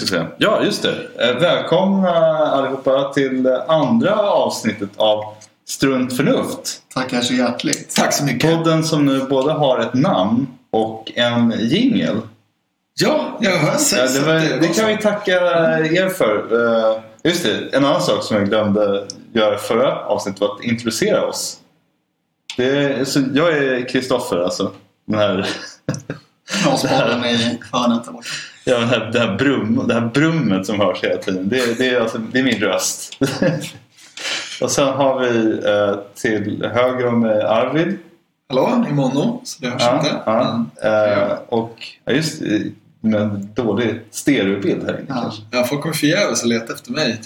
nu ska vi se. Ja, just det. Eh, Välkomna allihopa till eh, andra avsnittet av Strunt Förnuft. Tackar så hjärtligt. Tack så mycket. Podden som nu både har ett namn och en jingel. Ja, jag sett Ja, det, var, det var kan vi tacka er för. Eh, Just det, en annan sak som jag glömde göra förra avsnittet var att introducera oss. Det är, så jag är Kristoffer alltså. Den här, Knaspollen i hörnet där borta. Ja, den här, det, här brum, det här brummet som hörs hela tiden. Det, det, är, alltså, det är min röst. och sen har vi eh, till höger om mig Arvid. Hallå, i mono, så det hörs Ja, inte. ja. Mm. Eh, och ja, just det, med dålig stereobild här inne Ja. kanske. Ja, folk kommer förgäves att leta efter mig.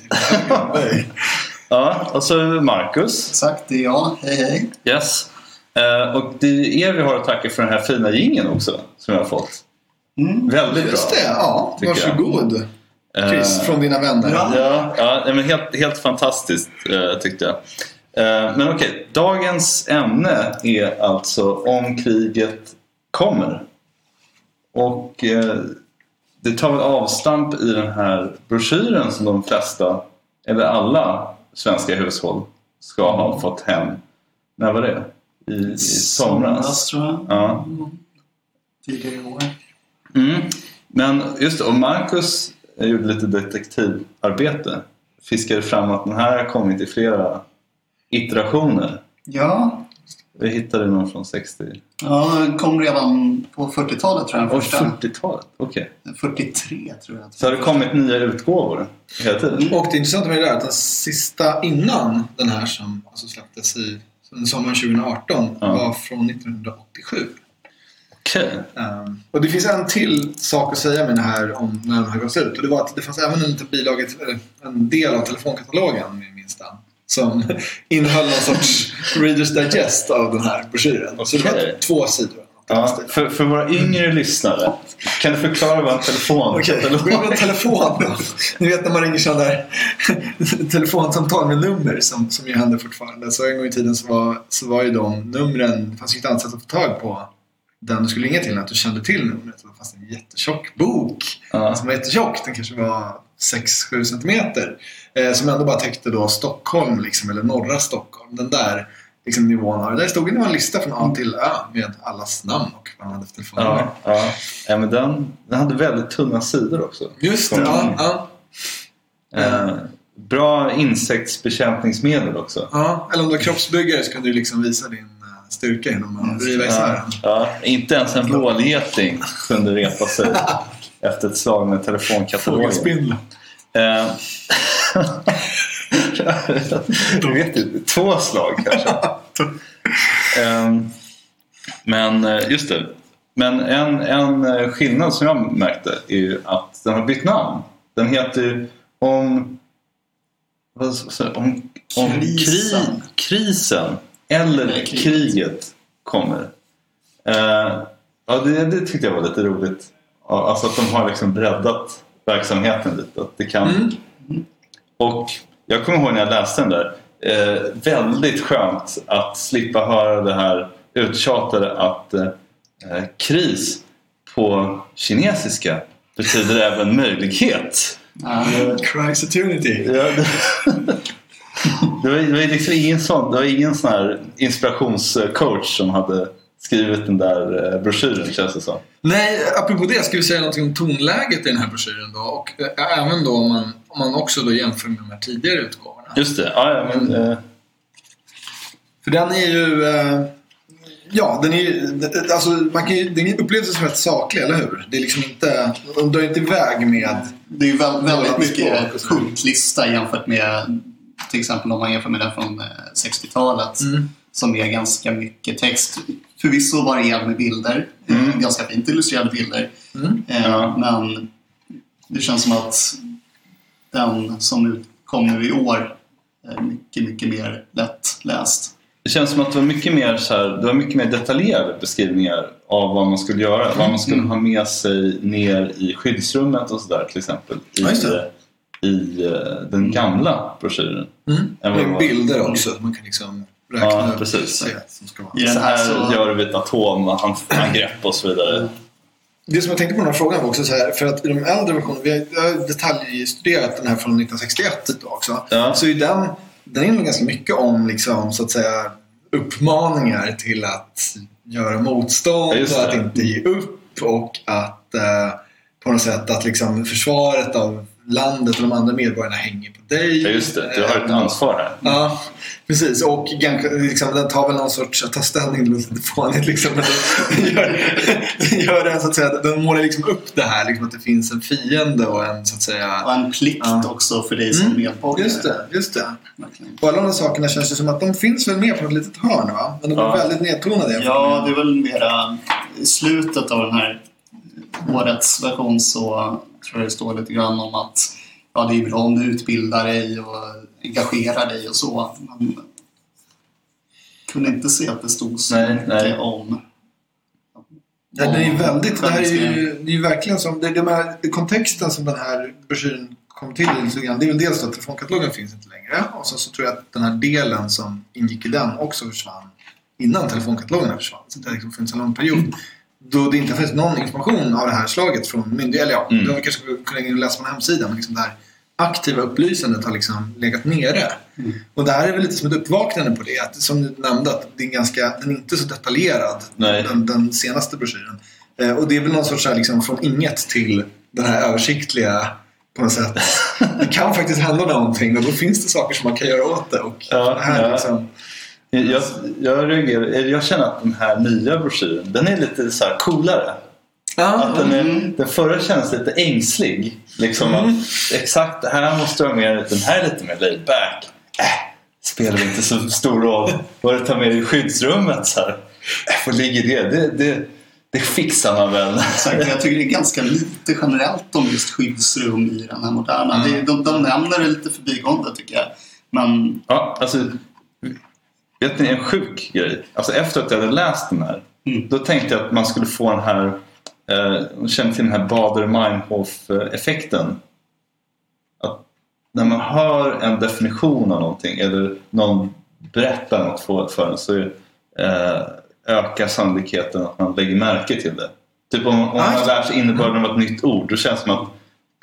Mig. Ja, och så Marcus. Exakt, det är jag. Hej hej. Yes. Eh, och det är er vi har att tacka för den här fina jingeln också som jag har fått. Mm. Väldigt bra. Just det, ja. Tycker jag. Varsågod. Chris, Eh, från dina vänner. Ja. Ja, ja men helt, helt fantastiskt eh, tyckte jag. Eh, men okej, dagens ämne är alltså om kriget kommer. Och det tar väl avstamp i den här broschyren som de flesta, eller alla svenska hushåll ska ha fått hem. När var det? I, i somras? tror jag. Ja. Mm. Tidigare i år. Mm. Men just det, och Marcus gjorde lite detektivarbete. Fiskade fram att den här har kommit i flera iterationer. Ja, Vi hittade någon från 60... ja den kom redan på 40-talet tror jag den första. 40-talet? Okej. 43 tror jag. Så har det kommit nya utgåvor hela tiden? Och det intressanta med det där är att den sista innan den här som alltså släpptes i sommaren 2018 Ja. var från 1987. Okej. Um, och det finns en till sak att säga med det här om när den här gavs ut. Och det var att det fanns även en bilaga, en del av telefonkatalogen, minns den. Som innehöll någon sorts Readers Digest av den här broschyren. Så det var två sidor. Ja, för, för våra yngre lyssnare, kan du förklara vad en telefon okay. en telefon. Ni vet när man ringer sådana där telefonsamtal med nummer som, som ju händer fortfarande. Så en gång i tiden så var, så var ju de numren, det fanns ju ett annat sätt att få tag på den du skulle ringa till att du kände till numret. Det fanns en jättetjock bok Ja. som var jättetjock. Den kanske var 6-7 centimeter. Eh, som ändå bara täckte då Stockholm, liksom, eller norra Stockholm. Den där liksom, nivån det. Där stod det en lista från A till Ö med allas namn och vad man hade för telefonnummer. Ja, ja. ja men den, den hade väldigt tunna sidor också. Just det, ja. ja. Eh, bra insektsbekämpningsmedel också. Ja, eller om du är kroppsbyggare så kan du liksom visa din styrka genom att riva isär den. ja, inte ens en vålgeting kunde repa sig efter ett slag med telefonkatalogen. Fågelspindlar. Eh, Jag vet inte, två slag kanske. Eh, Men eh, just det. Men en, en eh, skillnad som jag märkte är ju att den har bytt namn. Den heter ju om, jag? om, om kri, Krisen. Eller kriget. kriget kommer. Eh, ja, det, det tyckte jag var lite roligt. Ja, Alltså att de har liksom breddat verksamheten lite. Att det kan... Mm. Och jag kommer ihåg när jag läste den där. Eh, väldigt skönt att slippa höra det här uttjatade att eh, eh, kris på kinesiska betyder även möjlighet. Ja, Christ eternity. Ja, det, var, det var liksom ingen sån, det var ingen sån här inspirationscoach som hade skrivit den där eh, broschyren känns det som. Nej, apropå det ska vi säga någonting om tonläget i den här broschyren då. Och eh, även då om man, om man också då jämför med de här tidigare utgåvorna. Just det, ja, ja, men, eh, För den är ju... Eh, ja, den är ju... Alltså, man kan ju, den upplevs som rätt saklig, eller hur? Det är liksom inte... De drar inte iväg med... Det är ju väl, väldigt Språk mycket punktlista jämfört med till exempel om man jämför med den från eh, 60-talet. Mm. Som är ganska mycket text. Förvisso varierad med bilder. Mm. eh, Ganska fint illustrerade bilder. Mm. Eh. Men det känns som att den som utkom nu i år är mycket, mycket mer lättläst. det känns som att det var mycket mer, så här, det var mycket mer detaljerade beskrivningar av vad man skulle göra. Vad man skulle ha med sig ner i skyddsrummet och sådär till exempel. I, Ja. I eh, den gamla broschyren. Mm. Med var. bilder också. Man kan liksom räkna Ja, upp precis. som ska vara. I den här så... gör vi ett atomangrepp och så vidare. Det som jag tänkte på den här frågan var också så här, för att i de äldre versionerna, vi har, detaljstuderat den här från 1961 då också. Ja. Så är den, den är nog ganska mycket om liksom, så att säga uppmaningar till att göra motstånd Ja, och att det. inte ge upp och att eh, på något sätt att liksom försvaret av landet och de andra medborgarna hänger på dig. Ja, just det. Du har ett Eh, ansvar här. Ja, precis. Och ganska, liksom, den tar väl någon sorts, att ta ställning det låter lite fånigt liksom. Men den gör, den gör den så att säga, den målar liksom upp det här liksom, att det finns en fiende och en så att säga... Och en plikt Ja. också för dig som Mm, medborgare. Just det, just det. Verkligen. Och alla de här sakerna känns det som att de finns väl med på ett litet hörn va? Men de är Ja. väldigt nedtonade. Ja, det är väl mera i slutet av den här årets version så tror jag det står lite grann om att ja, det är bra om du utbildar dig och engagerar dig och så. Men kunde inte se att det stod så Nej, mycket nej. om Ja, det är ju väldigt, det här är ju, det är verkligen som, det, de här, kontexten som den här broschyren kom till lite grann, det är väl dels att telefonkatalogen finns inte längre och sen så tror jag att den här delen som ingick i den också försvann innan telefonkatalogerna försvann. Så det har liksom funnits en lång period då det inte har funnits någon information av det här slaget från myndigheter. Eller ja, Mm. du har kanske kunnat läsa på en hemsida men liksom det här aktiva upplysandet har liksom legat nere. Mm. Och det här är väl lite som ett uppvaknande på det. Att, som du nämnde, att det är ganska, den är inte så detaljerad, den, den senaste broschyren. Eh, och det är väl någon sorts så här, liksom, från inget till den här översiktliga på något sätt. Det kan faktiskt hända någonting och då finns det saker som man kan göra åt det. Och Ja, det här ja. liksom, Jag, jag, reagerar, jag känner att den här nya broschyren, den är lite så här coolare. Att den, är, Mm. den förra känns lite ängslig. Liksom Mm. att, exakt, det här måste med dig. Den här är lite mer laid back. Äh, spelar inte så stor roll vad du tar med dig i skyddsrummet. Så här. Äh, vad ligger det? Det, det? det fixar man väl. Exakt, jag tycker det är ganska lite generellt om just skyddsrum i den här moderna. Mm. Det, de, de nämner det lite förbigående tycker jag. Men Ja, alltså, vet ni en sjuk grej? Alltså efter att jag hade läst den här. Mm. Då tänkte jag att man skulle få den här, eh, känner till den här Bader-Meinhof-effekten. Att när man hör en definition av någonting eller någon berättar något för, för en så eh, ökar sannolikheten att man lägger märke till det. Typ om, om man lär sig innebörden av ett nytt ord då känns det som att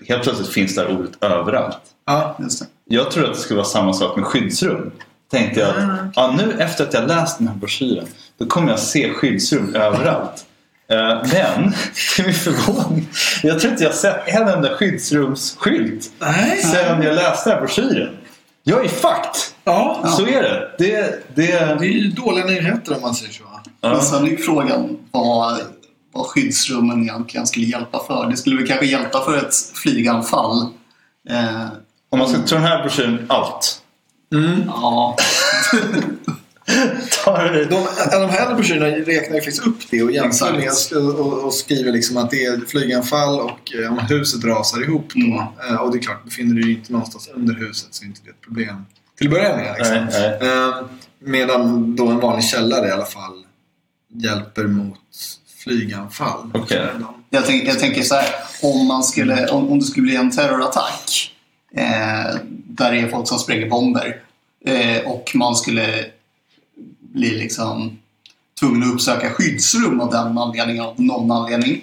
helt plötsligt finns det här ordet överallt. ja. just det. Jag tror att det skulle vara samma sak med skyddsrum. Tänkte jag Mm. att ja, nu efter att jag läst den här broschyren då kommer jag se skyddsrum överallt. Eh, Men till min förvåning, jag tror inte jag sett en enda skyddsrumsskylt Nej. sedan jag läste den här broschyren. Jag är fucked! Ja. Så är det. det, det, Det är ju dåliga nyheter om man säger så. Men ja. sen är ju frågan vad, vad skyddsrummen egentligen skulle hjälpa för. Det skulle väl kanske hjälpa för ett flyganfall. Eh, Om man ska tro den här broschyren allt. Mm. ja, det. De, de här broschyrerna räknar ju faktiskt upp det och jämför med och, och, skriver liksom att det är flyganfall och eh, om huset rasar ihop då. Mm. Eh, och det är klart, befinner du dig inte någonstans under huset så är inte det ett problem till att börja med. Liksom. Nej, nej. Eh, medan då en vanlig källare i alla fall hjälper mot flyganfall. Okej. jag, tänk, jag tänker så här. Om, man skulle, om, om det skulle bli en terrorattack eh, där det är folk som spränger bomber eh, och man skulle bli liksom tvungen att uppsöka skyddsrum av den anledningen, av någon anledning.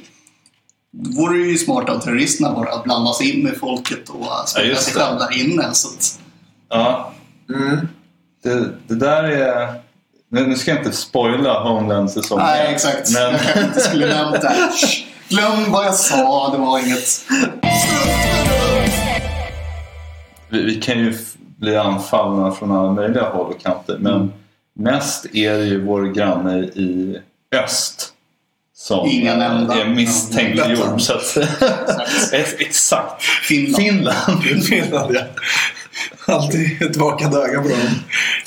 Då vore det ju smart av terroristerna bara att blanda sig in med folket och spränga just sig det. själva där inne. Så att, Ja, Mm. det, det där är... Nu ska jag inte spoila Homeland säsong nej, exakt. Men... Jag kanske inte skulle nämnt det. Glöm vad jag sa, det var inget. Vi, vi kan ju bli anfallna från alla möjliga håll och kanter men Mm. mest är det ju vår granne i öst som Ingen enda. är misstänkliggjord. Så att, exakt. Finland. Finland. Finland, ja. Alltid ett vakande öga på dem.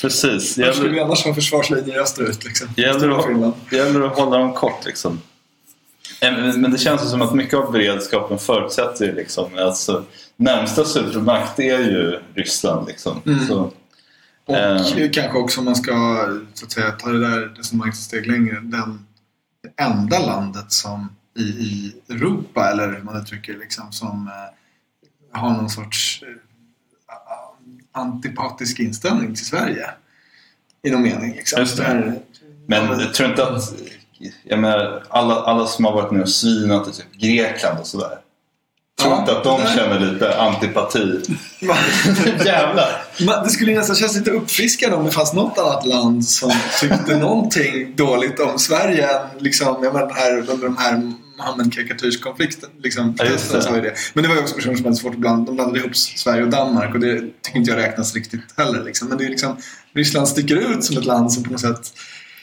Precis. Var skulle vi Gäller, annars ha försvarslinjer österut? Liksom? gäller, att, gäller att hålla dem kort liksom. Men det känns som att mycket av beredskapen förutsätter ju liksom, alltså, närmsta supermakt är ju Ryssland. Liksom. Mm. Så, Och Eh. kanske också om man ska så att säga, ta det där resonemanget ett steg längre. Den, det enda landet som i, i Europa, eller hur man uttrycker liksom, som eh, har någon sorts eh, antipatisk inställning till Sverige. I någon mening. Liksom. Just det. Där- Men jag tror inte att jag menar, alla, alla som har varit med och svinat i typ Grekland och sådär. Tror Ja, inte att de känner lite antipati. Jävlar! Man, det skulle nästan kännas lite uppfriskande om det fanns något annat land som tyckte någonting dåligt om Sverige liksom, jag menar, den här, under de här Mohammed-karikatyrskonflikten. Liksom, Ja, just det. var det. Men det var ju också personer som hade svårt att blanda. De blandade ihop Sverige och Danmark och det tycker inte jag räknas riktigt heller. Liksom. Men det är liksom, Ryssland sticker ut som ett land som på något sätt...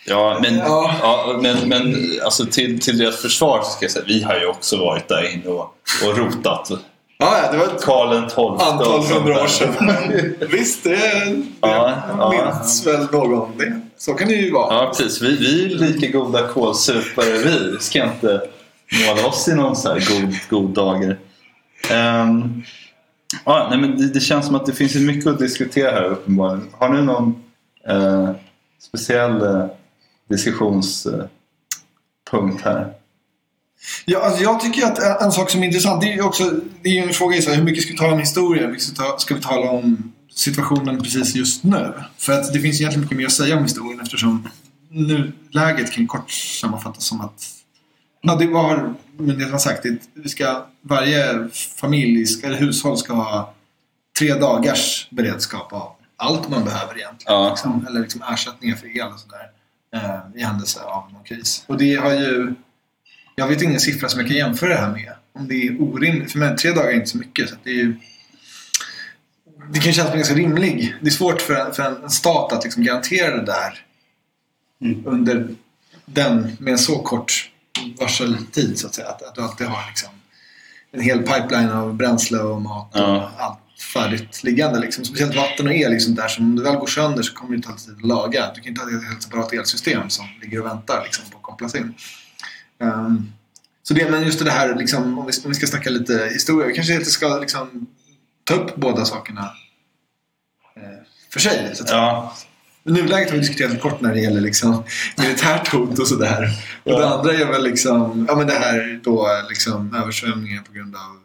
Ja, men, Ja. ja. men, men alltså till, till deras försvar så ska jag säga vi har ju också varit där inne och, och rotat. Ja, ja, det var ett Karl XII. antal hundra år sedan. Visst, det, det Ja, ja. minns väl någon det. Så kan det ju vara. Ja, precis. Vi, vi är lika goda kålsupare vi. Ska inte måla oss i någon så här god, god dager. Ehm, ja, nej, men det, det känns som att det finns mycket att diskutera här uppenbarligen. Har ni någon eh, speciell eh, diskussionspunkt här? Ja, alltså jag tycker att en- sak som är intressant, det är ju också det är en fråga i sig, hur mycket ska vi tala om historia? Hur mycket ska, vi tala om situationen precis just nu? För att det finns egentligen mycket mer att säga om historien eftersom nuläget kan kort sammanfattas som att Ja, det var myndigheten har sagt. Det, vi ska, varje familj, ska, eller hushåll ska ha tre dagars beredskap av allt man behöver egentligen. Ja. Liksom, eller liksom ersättningar för el och sådär. Eh, I händelse av någon kris. Och det har ju... Jag vet ingen siffra som jag kan jämföra det här med. Om det är orimligt. För mig, tre dagar är inte så mycket. Så det är ju... Det kan kännas ganska rimlig. Det är svårt för en, för en stat att liksom garantera det där Mm. under den med en så kort varseltid så att säga. Att, att du alltid har liksom en hel pipeline av bränsle och mat och Ja. allt färdigt liggande. Liksom. Speciellt vatten och el sånt där som om det väl går sönder så kommer det ta lite tid att laga. Du kan inte ha ett helt separat elsystem som ligger och väntar liksom, på att kopplas in. Ehm, så det, men just det här, liksom, om, vi, om vi ska snacka lite historia, vi kanske inte ska liksom, ta upp båda sakerna eh, för sig. Så att. Ja, Men Nuläget har vi diskuterat kort när det gäller liksom, militärt hot och sådär. Och det Ja. andra är väl liksom, ja, men det här då, liksom, översvämningar på grund av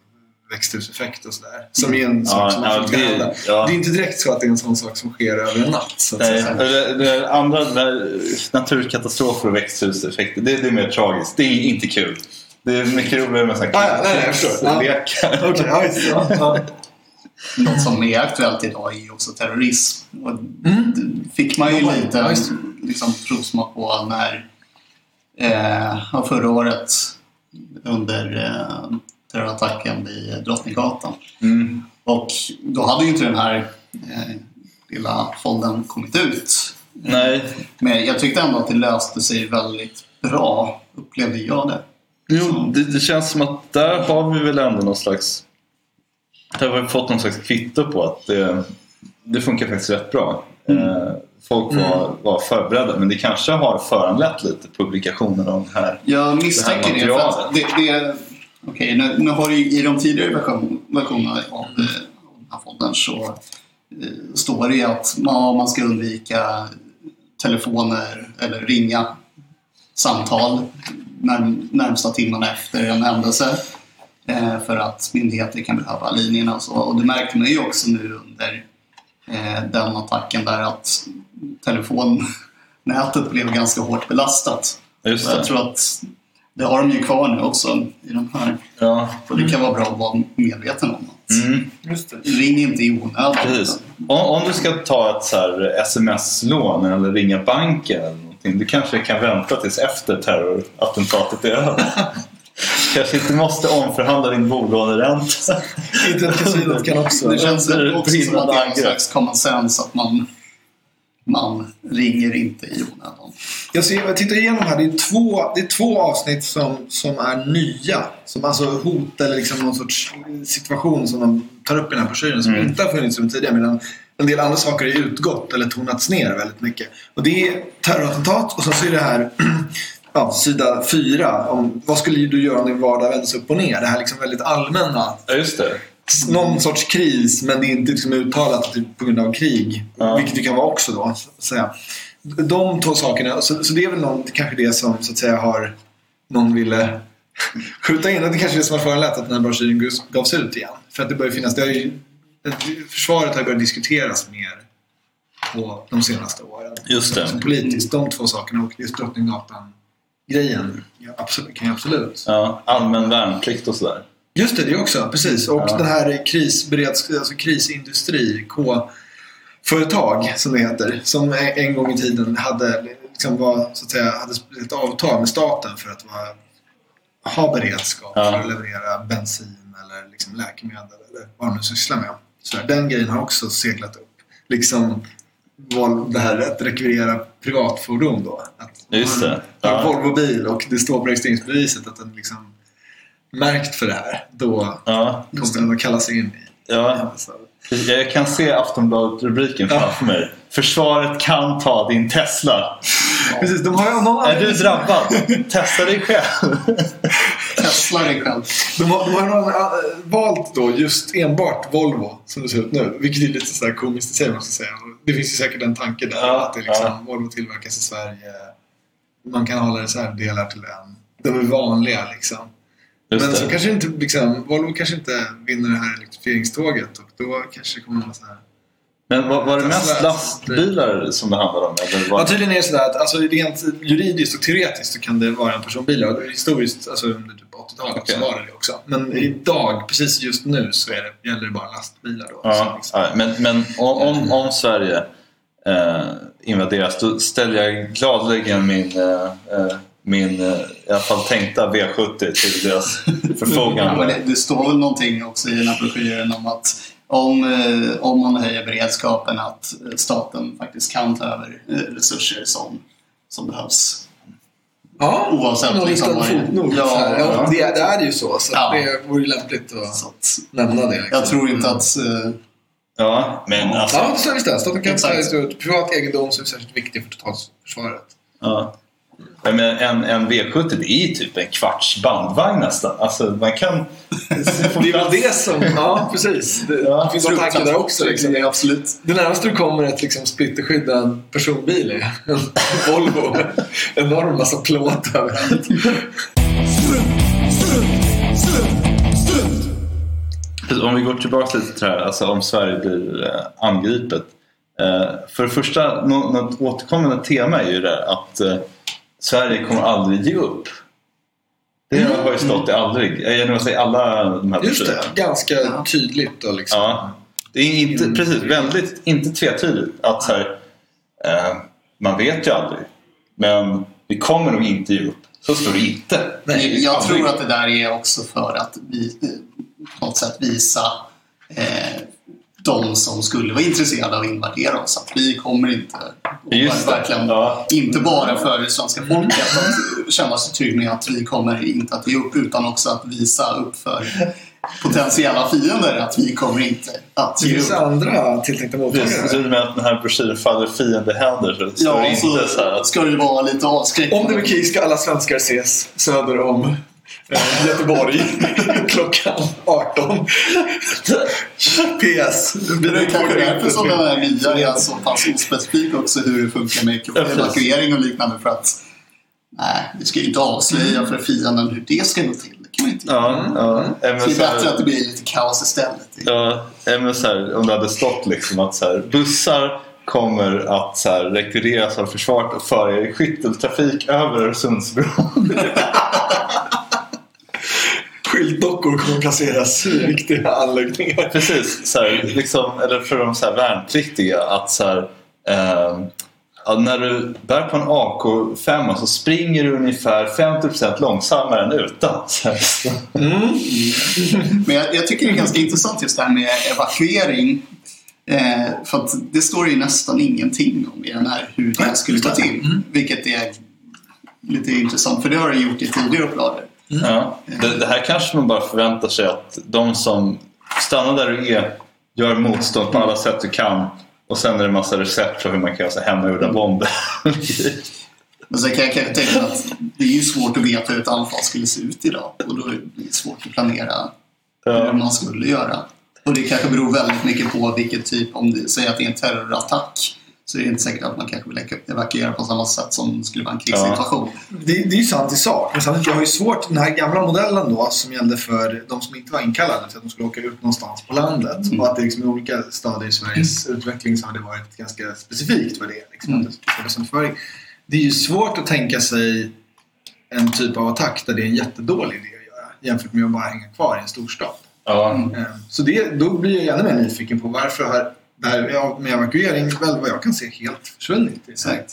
växthuseffekt och sådär. Som är en sak Ja, som ja, kan hända. ja. Det är inte direkt så att det är en sån sak som sker över en natt. Så att Nej, säga. det, det andra, det naturkatastrofer och växthuseffekter, det, det är mer tragiskt. Det är inte kul. Det är mycket roligare med sådana Ah, ja. Ja. ja, ja, ja. Något som är aktuellt idag är också terrorism. Och Mm. det fick man ju Ja, lite ja, liksom, provsmak på när eh, förra året under eh, terrorattacken vid Drottninggatan. Mm. Och då hade ju inte den här eh, lilla foldern kommit ut. Nej, Men jag tyckte ändå att det löste sig väldigt bra, upplevde jag det. jo, det, det känns som att där har vi väl ändå någon slags... Där har vi fått någon slags kvitto på att det, det funkar faktiskt rätt bra. Eh, folk var, var förberedda men det kanske har föranlett lite publikationer av det här. Jag misstänker Det här det, det Okej, nu, nu har ju i de tidigare version, versionerna av, eh, den här foldern så eh, står det att man, man ska undvika telefoner eller ringa samtal när, närmsta timmarna efter en händelse. Eh, för att myndigheter kan behöva linjerna och så. Och det märkte man ju också nu under eh, den attacken där att telefonnätet blev ganska hårt belastat. Jag tror att det har de ju kvar nu också i de här. Ja. Och det kan vara bra att vara medveten om att Mm. Just det. ring inte i onödan. Precis. Om, om du ska ta ett så sms-lån eller ringa banken eller någonting. Du kanske kan vänta tills efter terrorattentatet är över. kanske inte måste omförhandla din bolåneränta. Internetkasinot kan också. Det känns också som att det är angrepp. slags common sense att man, man ringer inte i onödan. Jag, ser, jag tittar igenom här. Det är två, det är två avsnitt som, som är nya. Som alltså hot eller liksom någon sorts situation som de tar upp i den här broschyren som Mm. inte har funnits som tidigare. Medan en del andra saker är utgått eller tonats ner väldigt mycket. Och det är terrorattentat och så är det här ja, sida fyra om vad skulle du göra om din vardag vändes upp och ner. Det här liksom väldigt allmänna. Ja, just det. Någon sorts kris men det är inte liksom uttalat på grund av krig. Ja. Vilket det kan vara också då. Så säga. De två sakerna. Så, så det är väl någon, kanske det som så att säga har någon ville skjuta in. Och det kanske är det som har föranlett att den här broschyren gavs- ut igen. För att det börjar finnas. Det har ju, försvaret har börjat diskuteras mer på de senaste åren. Just det. Som politiskt. De två sakerna och just Drottninggatan grejen. Ja, absolut, kan jag absolut. Ja, allmän värnplikt och sådär. Just det, det också. Precis. Och Ja. den här krisberedskap, alltså krisindustri, K-företag som det heter. Som en gång i tiden hade, liksom var, så att säga, hade ett avtal med staten för att vara, ha beredskap Ja. för att leverera bensin eller liksom läkemedel eller vad de nu sysslar med. Så den grejen har också seglat upp. Liksom det här att rekvirera privatfordon då. Att Just man det. har Ja. Volvo-bil och det står på registreringsbeviset att den liksom märkt för det här. Då Ja, kommer den att kallas in i. ja. Jag kan se Aftonbladet-rubriken Ja. framför mig. Försvaret kan ta din Tesla. Precis, de har någon Är du drabbad? Testa dig själv. Tesla dig själv. De har, de har någon, äh, valt då just enbart Volvo som det ser ut nu. Vilket är lite sådär komiskt i sig måste säga. Det finns ju säkert en tanke där. Ja, att det liksom, ja. Volvo tillverkas i Sverige. Man kan hålla reservdelar till den. De är vanliga liksom. Just Men så det. kanske inte, liksom, Volvo kanske inte vinner det här elektrifieringståget och då kanske kommer vara så här. Men var, var det mest lastbilar som det handlade om? Eller var... Ja, tydligen är det sådär att alltså, rent juridiskt och teoretiskt så kan det vara en personbil och historiskt, alltså under typ 80-talet Okej. så var det det också. Men idag, precis just nu, så är det, gäller det bara lastbilar då. Så Ja, liksom. ja, men, men om, om, om Sverige eh, invaderas då ställer jag gladeligen min, eh, eh, min eh, i alla fall tänkta V70 till deras Ja, men förfogande. det, det står väl någonting också i den här broschyren om att om, eh, om man höjer beredskapen att staten faktiskt kan ta över eh, resurser som, som behövs. Ja, Oavsett någon liksom fotnot. Ja, ja, ja. det, det är ju så. Så Ja. det vore ju lämpligt att Så att, nämna det. Liksom. jag tror inte att... eh, Ja, men alltså... Ja. Staten kan ta ut privat egendom som är särskilt viktig för totalförsvaret. Ja. Ja, Men en, en V70 det är ju typ en kvarts bandvagn nästan. Alltså man kan... Det är väl det som... Ja, precis. Det, Ja, finns en tanke där också. Liksom. Det absolut. Det närmaste du kommer ett liksom, splitterskyddad personbil är en Volvo. Enorm massa plåt överallt. Om vi går tillbaka lite till det här, alltså om Sverige blir eh, angripet. Eh, för det första, nå- något återkommande tema är ju det att eh, Sverige kommer aldrig ge upp. Det har ju stått i aldrig, att säga alla de här Just det, ganska Ja. tydligt. Då, liksom. Ja. Det är inte, precis, väldigt, inte tvetydigt att så här, eh, man vet ju aldrig. Men vi kommer nog inte ge upp. Så står det inte. Nej, jag aldrig. tror att det där är också för att vi, eh, på något sätt visa eh, de som skulle vara intresserade av att invadera oss att vi kommer inte, Just det. verkligen, Ja. inte bara för det svenska folket att känna sig trygg med att vi kommer inte att ge upp utan också att visa upp för potentiella fiender att vi kommer inte att Det ge finns upp. andra tilltänkta Precis, mottagare. och med att den här broschyren faller i fiendehänder så står det Ja, inte så här att ska det vara lite avskräckande. Om det blir krig ska alla svenskar ses söder om Göteborg klockan 18. PS. Det är kanske därför som den här nya är så pass ospecifik också hur det funkar med Ja, evakuering och liknande för att nej, vi ska ju inte avslöja för fienden hur det ska gå till. Det kan man inte. Ja, ja. Även Så det är bättre att det blir lite kaos istället. ja, så här, om det hade stått liksom att så här, bussar kommer att så här, rekvireras av försvaret och föra er i skytteltrafik över Öresundsbron. Skyltdockor kommer placeras i viktiga anläggningar. Precis, så här, liksom, eller för de så här, värnpliktiga att så här, ja, när du bär på en AK5 så springer du ungefär 50% långsammare än utan. Så här, så. Men jag, jag tycker det är ganska intressant just det här med evakuering. Eh, för att det står ju nästan ingenting om i den här hur det skulle gå till. Vilket är lite intressant för det har det gjort i tidigare upplagor. Ja, det, det här kanske man bara förväntar sig att de som stannar där du är, gör motstånd på alla sätt du kan. Och sen är det en massa recept på hur man kan göra så hemmagjorda bomber. Men sen kan jag kanske tänka att det är ju svårt att veta hur ett anfall skulle se ut idag. Och då är det svårt att planera hur man skulle göra. Och det kanske beror väldigt mycket på vilket typ, om det säger att det är en terrorattack så är det inte säkert att man kanske vill evakuera på samma sätt som skulle vara en krigssituation. Det, det är ju sant i sak. Men samtidigt, jag har ju svårt, den här gamla modellen då som gällde för de som inte var inkallade, att de skulle åka ut någonstans på landet. Mm. Och att det liksom i olika stadier i Sveriges utveckling så har det varit ganska specifikt vad det är. Liksom, Mm. det. Det är ju svårt att tänka sig en typ av attack där det är en jättedålig idé att göra jämfört med att bara hänga kvar i en storstad. Ja. Mm. Eh, Så det, då blir jag ännu mer nyfiken på varför har det här med evakuering väl vad jag kan se helt försvunnit. Det, Exakt.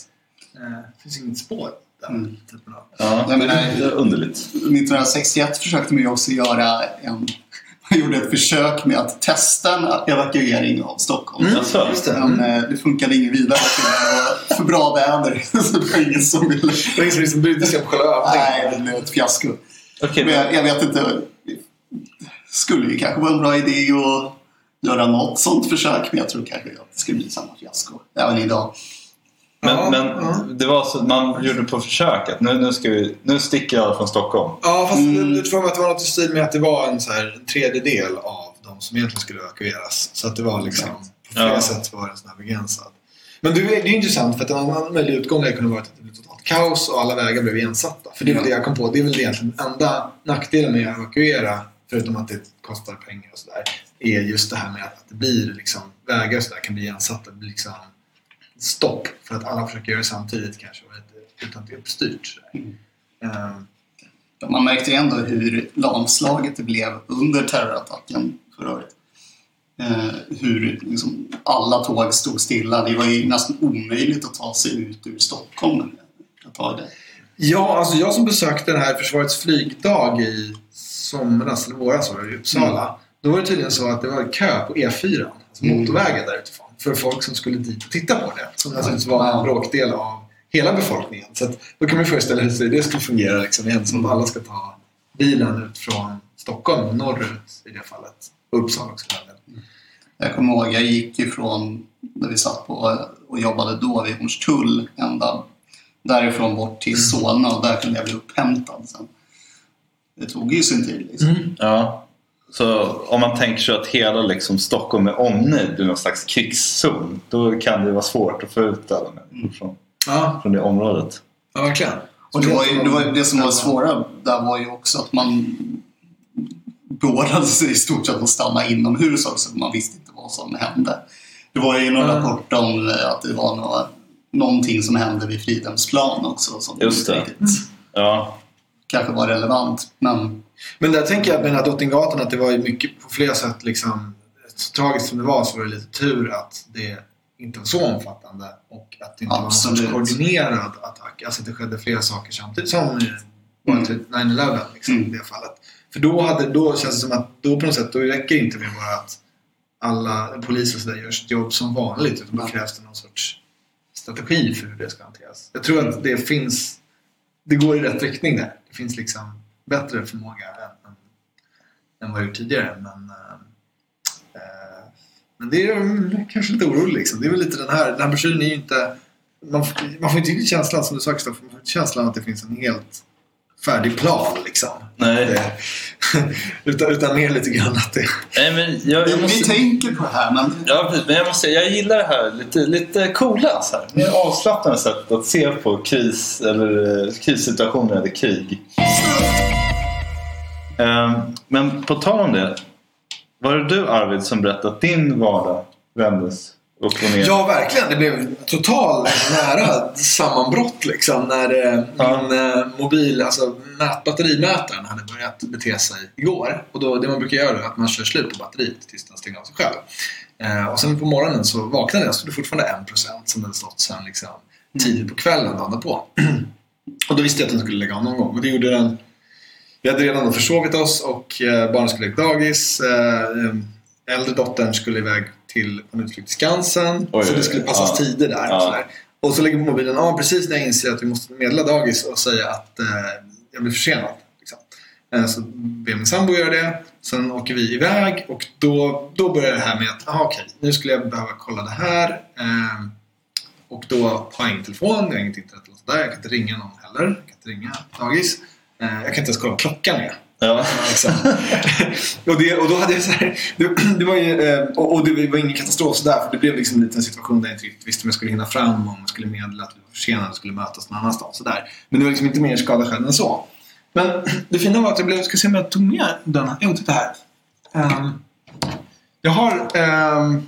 eh, det finns inget spår där. Mm. Typen av. ja. Nej, men det är underligt. 1961 försökte man ju också göra en... Man gjorde ett försök med att testa en evakuering av Stockholm. Mm. Det. Men eh, det funkade inget vidare. för Det var för bra väder. Så det var ingen som ville... Det var ingen som brydde sig om själva övningen. Nej, det blev ett fiasko. Okej, Men men, jag, jag vet inte. Skulle ju kanske vara en bra idé att göra något sånt försök. Men jag tror kanske att det skulle bli samma fiasko även idag. men, Ja, men ja. det var så, man gjorde på försök att nu, nu, ska vi, nu sticker jag från Stockholm. Ja, fast Mm. det tror att det var något i stil med att det var en, så här, tredjedel av de som egentligen skulle evakueras. Så att det var liksom, på flera Ja. sätt var det sån här begränsad. Men det, är- det är intressant för att en annan möjlig utgång hade kunnat vara att det blev totalt kaos och alla vägar blev igensatta. För det är väl det jag kom på. Det är väl egentligen enda nackdelen med att evakuera, förutom att det kostar pengar och sådär, är just det här med att det blir liksom, vägar och sådär kan bli igensatta. Det blir liksom stopp för att alla försöker göra det samtidigt kanske utan att det är uppstyrt. sådär. Ehm, Man märkte ju ändå hur lamslaget det blev under terrorattacken förra året. Eh, hur liksom alla tåg stod stilla. Det var ju nästan omöjligt att ta sig ut ur Stockholm ett tag. Ja, alltså jag som besökte den här Försvarets flygdag i somras, eller våras var det, i Uppsala. Då var det tydligen så att det var kö på E4, alltså Mm. motorvägen där utifrån, för folk som skulle dit och titta på det. Som naturligtvis var en bråkdel av hela befolkningen. Så att, då kan man föreställa sig hur det skulle fungera liksom, igen, som alla ska ta bilen ut från Stockholm, norrut i det fallet. Och Uppsala också. delen. Jag kommer ihåg, jag gick ifrån där vi satt på och jobbade då vid Hornstull ända därifrån bort till Solna och där kunde jag bli upphämtad sen. Det tog ju sin tid. Liksom. Ja. Så om man tänker sig att hela liksom, Stockholm är omnejd i någon slags krigszon. Då kan det vara svårt att få ut alla människor från, Ja, från det området. ja, verkligen. Och det, var ju, det, var, det som var svåra där var ju också att man beordrade sig i stort sett att stanna inomhus också. Man visste inte vad som hände. Det var ju någon rapport om eh, att det var några, någonting som hände vid Fridhemsplan också som Just det. riktigt Ja. kanske var relevant. Men Men där tänker jag att med den här Drottninggatan att det var ju mycket på flera sätt liksom så tragiskt som det var så var det lite tur att det inte var så omfattande och att det inte Absolut. var koordinerad attack. Alltså att det skedde flera saker samtidigt som i bara typ 9-11 liksom, Mm. i det fallet. För då, hade, då känns det som att då på något sätt då räcker det inte med bara att alla poliser och sådär gör sitt jobb som vanligt utan då Nej. krävs det någon sorts strategi för hur det ska hanteras. Jag tror att det finns det går i rätt riktning där. Det finns liksom bättre förmåga än, än, än vad jag gjort tidigare. Men, eh, eh men det är kanske lite orolig liksom. Det är väl lite den här, den här broschyren är ju inte... Man, får- man får inte känslan, som du sa Kristoffer, man får inte känslan att det finns en helt färdig plan liksom. Nej. Det, utan, utan mer lite grann att det... Nej, men jag, vi, jag vi måste... tänker på det här men Ja, men jag måste säga, jag gillar det här lite, lite coola, så här. mer avslappnade sätt att se på kris eller eh, krissituationer eller krig. Ehm, Men på tal om det. Var det du Arvid som berättade att din vardag vändes upp och ner? Ja, verkligen. Det blev total nära sammanbrott liksom när eh, Ja. min eh, mobil, alltså mät, batterimätaren hade börjat bete sig igår. Och då, det man brukar göra är att man kör slut på batteriet tills den stänger av sig själv. Eh, och sen på morgonen så vaknade jag så det fortfarande 1% som hade stått sen liksom, tidigt på kvällen dagen på. och då visste jag att den skulle lägga av någon gång. Och det gjorde den. Vi hade redan försovit oss och eh, barnen skulle lägga dagis. Eh, eh, äldre dottern skulle iväg till på en utflykt till Skansen. Oj, så det skulle passas Ja. tider där. Ja. Och, sådär. och så lägger mobilen av precis när jag inser att vi måste meddela dagis och säga att eh, jag blir försenad. Liksom. Eh, så ber min sambo göra det. Sen åker vi iväg och då, då börjar det här med att aha, okej, nu skulle jag behöva kolla det här. Eh, och då har jag ingen telefon, jag har inget internet eller sådär. Jag kan inte ringa någon heller. Jag kan inte ringa dagis. Eh, jag kan inte ens kolla vad klockan är. Ja. Liksom. och, det, och då hade jag så här, det, det var ju, eh, och, och det var ingen katastrof sådär för det blev liksom en liten situation där jag inte riktigt visste om jag skulle hinna fram, om jag skulle meddela att vi var försenade och skulle mötas någon annanstans. Sådär. Men det var liksom inte mer skada själv än så. Men det fina var att jag blev, jag ska se om jag tog med den. Jo, titta här. Ehm, jag har... ehm,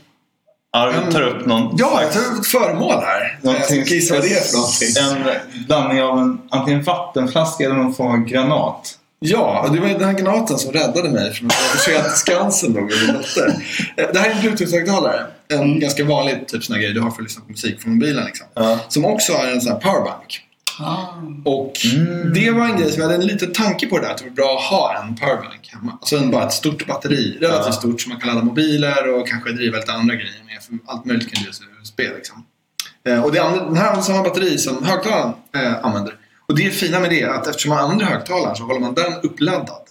Arvid tar upp någon Ja, jag tar upp ett föremål här. Jag ska gissa vad det är för någonting. En blandning av en antingen vattenflaska eller någon form av granat. Ja, det var den här granaten som räddade mig från att försöka till Skansen med min dotter. Eh, Det här är en bluetooth-högtalare. En ganska vanlig typ sån grej du har för att lyssna på musik från mobilen. Liksom. Ja. Som också har en sån här powerbank. Ah. Och Mm. det var en grej som jag hade en liten tanke på det där. Att det var bra att ha en powerbank hemma. Alltså en, bara ett stort batteri. Relativt Ja. stort som man kan ladda mobiler och kanske driva lite andra grejer med. För allt möjligt kan drivas USB liksom. Eh, Och det den här samma batteri som högtalaren eh, använder. Och det fina med det är att eftersom man använder högtalaren så håller man den uppladdad.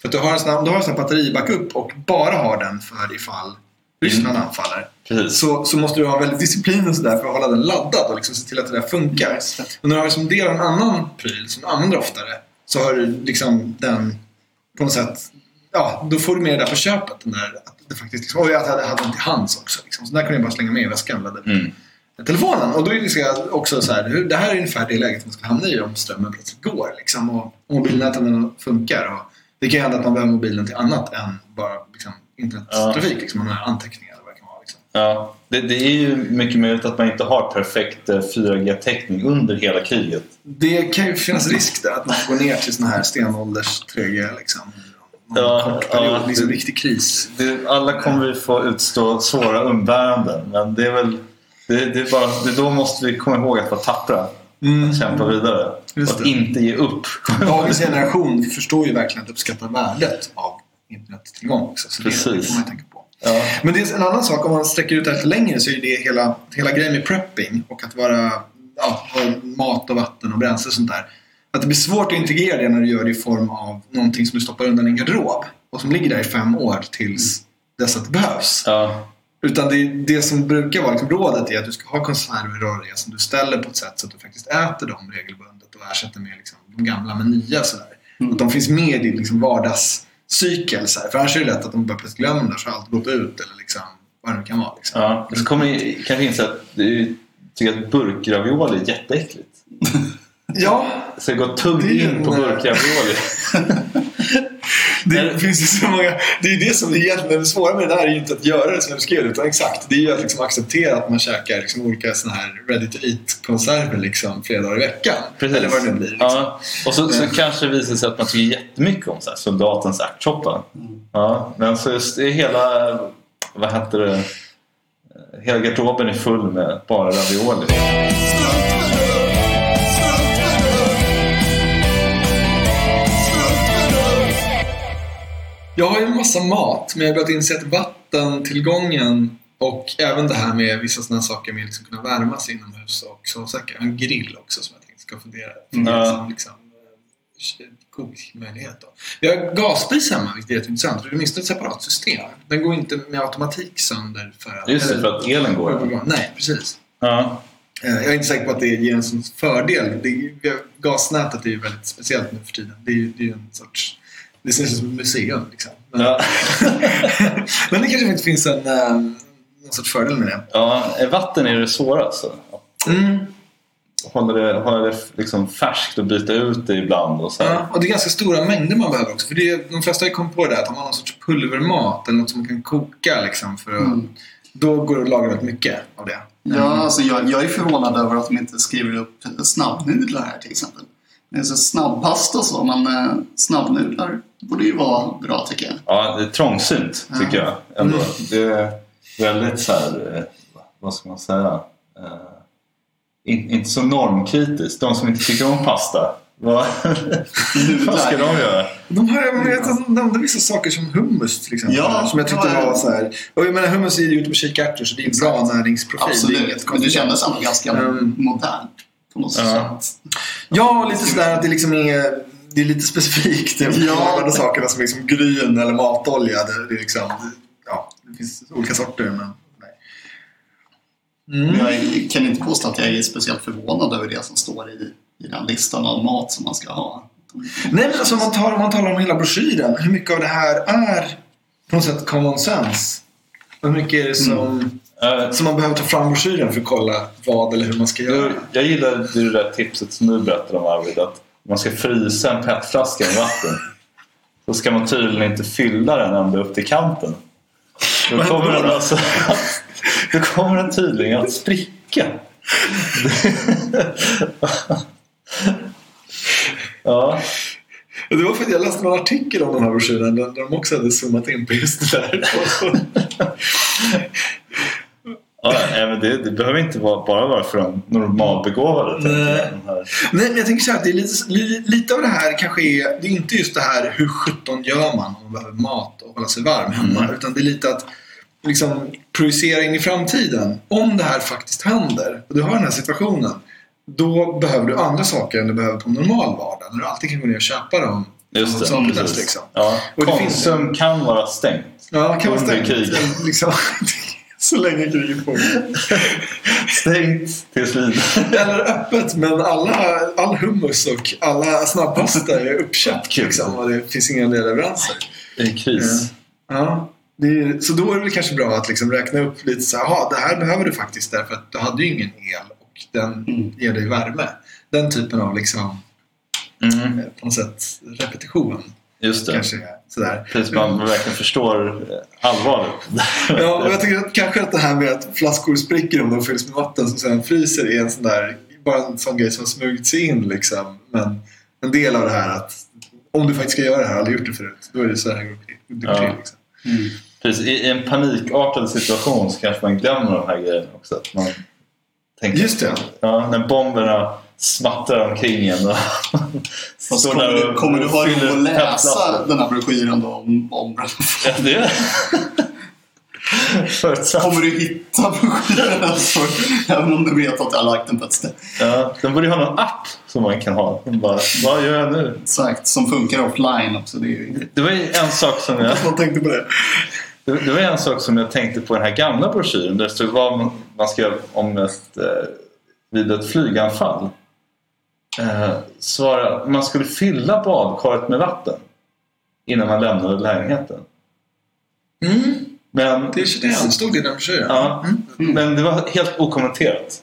För att du har en sån du har en sån batteribackup och bara har den för ifall Ryssland anfaller. Precis. Så, så måste du ha väldigt disciplin och sådär för att hålla den laddad och liksom se till att det där funkar. Och när du har som del av en annan pryl som du använder oftare så har du liksom den på något sätt Ja, då får du med det där på köpet. Den där, att det faktiskt liksom, och jag hade, hade den till hands också. Liksom. Så där kunde jag bara slänga med i väskan Mm. Telefonen. Och då är det så också så här, det här är ungefär det läget man ska hamna i om strömmen plötsligt går. Liksom, och mobilnäten funkar. Och det kan ju hända att man behöver mobilen till annat än bara liksom, internettrafik. Liksom, man har anteckningar eller vad det kan vara. Liksom. Ja, det, det är ju mycket möjligt att man inte har perfekt eh, 4G-täckning under hela kriget. Det kan ju finnas risk där att man går ner till sån här stenålders 3G. Liksom. Någon Ja, kort period, ja, det- riktig kris. Det, alla kommer vi få utstå svåra umbäranden men det är väl det, det är bara, det, då måste vi komma ihåg att vara tappra. Att kämpa vidare. Mm. Just att det. inte ge upp. Dagens generation förstår ju verkligen att uppskatta värdet av internettillgång också. Så det, det Precis. får man tänka på. Ja. Men det är en annan sak, om man sträcker ut det här lite längre så är det hela, hela grejen med prepping och att vara ja, mat och vatten och bränsle och sånt där. Att det blir svårt att integrera det när du gör det i form av någonting som du stoppar undan i en garderob och som ligger där i fem år tills dess att det behövs. Ja. Utan det, det som brukar vara liksom rådet är att du ska ha konserver röriga som du ställer på ett sätt så att du faktiskt äter dem regelbundet och ersätter med liksom de gamla med nya. Sådär. Att de finns med i din liksom vardagscykel. Så här. För annars är det lätt att de bara plötsligt glömmer det så har allt gått ut eller liksom, vad det nu kan vara. Liksom. Ja. Så kommer ni kanske inse att du tycker att burkravioli är jätteäckligt. Ja, Så jag går tungt in på burkravioli. det finns ju så många. Det är det som är egentligen det svåra med det här är ju inte att göra det som jag beskrev utan exakt. Det är ju att liksom acceptera att man käkar liksom olika såna här ready to eat-konserver liksom flera dagar i veckan. Precis. Eller vad det nu blir. Liksom. Ja. Och så, så kanske det visar sig att man tycker jättemycket om så här, soldatens ärtsoppa. Ja. Men så just det är hela, vad heter det, hela garderoben är full med bara ravioli. Jag har ju en massa mat, men jag har börjat inse att vattentillgången och även det här med vissa sådana saker med att liksom kunna värma sig inomhus och säkert en grill också som jag tänkte ska fundera Ja. som liksom, eh, kokmöjlighet. Då. Vi har gasspis hemma, vilket är jätteintressant. Det är åtminstone ett separat system. Den går inte med automatik sönder. För att, Just det, för att elen går. Nej, precis. Ja. Eh, Jag är inte säker på att det ger en sån fördel. Det, gasnätet är ju väldigt speciellt nu för tiden. Det är ju det är ju en sorts... Det ser ut som ett museum. Liksom. Men, Ja. men det kanske inte finns en, eh, någon sorts fördel med det. ja, vatten är det svåra alltså. Mm. Håller det, håller det liksom färskt och byta ut det ibland och så här. Ja, och det är ganska stora mängder man behöver också. För det är, de flesta har ju kommit på det att om man har någon sorts pulvermat eller något som man kan koka liksom, för att, Mm. då går det att laga väldigt mycket av det. Ja, alltså jag, jag är förvånad över att de inte skriver upp snabbnudlar här till exempel. Det är så snabbpasta så, men eh, snabbnudlar borde ju vara bra tycker jag. Ja, det är trångsynt tycker jag. Ändå. Det är väldigt så här, eh, vad ska man säga? Eh, in, inte så normkritiskt. De som inte tycker om pasta. Vad, vad ska de göra? De har jag vet, att de nämnde vissa saker som hummus till exempel. Ja, som jag tyckte ja, ja. var så här. Och jag menar hummus är ju ute på kikärtor så det är en bra näringsprofil. Det är Absolut, inget men det kändes ändå ganska Mm. modernt på något Ja. sätt. Ja, lite sådär att det liksom är det är lite specifikt. Det är Ja. ja. sakerna som liksom gryn eller matolja. Det, det, är liksom, ja, det finns olika sorter. Men, nej. Mm. Jag kan inte påstå att jag är speciellt förvånad över det som står i, i den listan av mat som man ska ha. Nej, men alltså, om, man tar, om man talar om hela broschyren. Hur mycket av det här är på något sätt common sense? Hur mycket är det som, Eh, som man behöver ta fram broschyren för att kolla vad eller hur man ska göra? jag gillar det där tipset som du berättade om Arvid. Att man ska frysa en petflaska med vatten. Så ska man tydligen inte fylla den ända upp till kanten. Då kommer den alltså Då kommer den tydligen att spricka. ja, Det var för att jag läste någon artikel om den här broschyren där de också hade zoomat in på just det där. ja men det, det behöver inte vara, bara vara för de normalbegåvade. Nej. Nej, men jag tänker så här det är lite, li, lite av det här kanske är, det är inte just det här hur sjutton gör man om man behöver mat och hålla sig varm hemma. Mm. Utan det är lite att liksom projicera in i framtiden. Om det här faktiskt händer och du har den här situationen. Då behöver du andra saker än du behöver på en normal vardag. När du alltid kan gå ner och köpa dem. Just det. Precis. liksom. Ja, Och det Konsum kan vara stängt. Ja, kan stänga kriget. liksom, Så länge kriget pågår. Stängt tills vidare. Eller öppet, men alla, all hummus och alla snabbpasta är uppköpt. Liksom, och det finns inga nya leveranser. I kris. Ja, det är, så då är det kanske bra att liksom räkna upp lite så här, "Jaha, det här behöver du faktiskt därför att du hade ju ingen el och den Mm. ger dig värme. Den typen av liksom, Mm, eh, på något sätt repetition. Just det. Kanske sådär. Tills man verkligen förstår eh, allvaret. Ja, jag tycker att kanske att det här med att flaskor spricker om de fylls med vatten som sen fryser är en sån där, bara en sån grej som har smugit sig in liksom. Men en del av det här att om du faktiskt ska göra det här, aldrig gjort det förut, då är det så här det går Ja. till. Liksom. Mm. Precis, I i en panikartad situation så kanske man glömmer de här grejerna också. Att man tänker, Just det. Ja, när bomberna smattrar omkring en. Fast kommer, där du, och kommer du ha råd att läsa den här broschyren då om, om Ja, det Förutsatt. Kommer du hitta broschyren alltså, även om du vet att jag har lagt den på ett ställe? Ja, de borde ju ha någon app som man kan ha. Bara, vad gör jag nu? Exakt, som funkar offline också. Det är ju Det var ju en sak som jag... Man tänkte på det. Det det var en sak som jag tänkte på den här gamla broschyren. Där det stod vad man, göra om ett, eh, vid ett flyganfall. Eh, det att man skulle fylla badkaret med vatten innan man lämnade lägenheten. Mm. Men, Det är det stod i den broschyren. ja, Mm. men det var helt okommenterat.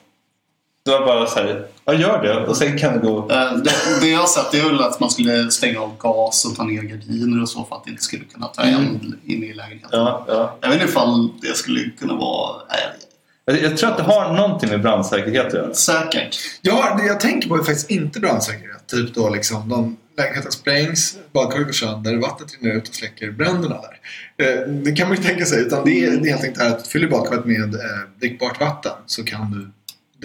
Det var bara så här, ja gör det och sen kan du gå... Eh, Det, det jag har sett är väl att man skulle stänga av gas och ta ner gardiner och så för att det inte skulle kunna ta eld in i lägenheten. Ja, ja. Jag vet inte ifall det skulle kunna vara... Nej, Jag, jag tror att det har någonting med brandsäkerhet att göra. säkert. Ja, det jag tänker på är faktiskt inte brandsäkerhet. Typ då liksom, de, lägenheten sprängs, badkaret går sönder, vattnet rinner ut och släcker bränderna där. Eh, det kan man ju tänka sig. Utan det är, det är helt enkelt att fyller badkaret med eh, drickbart vatten så kan du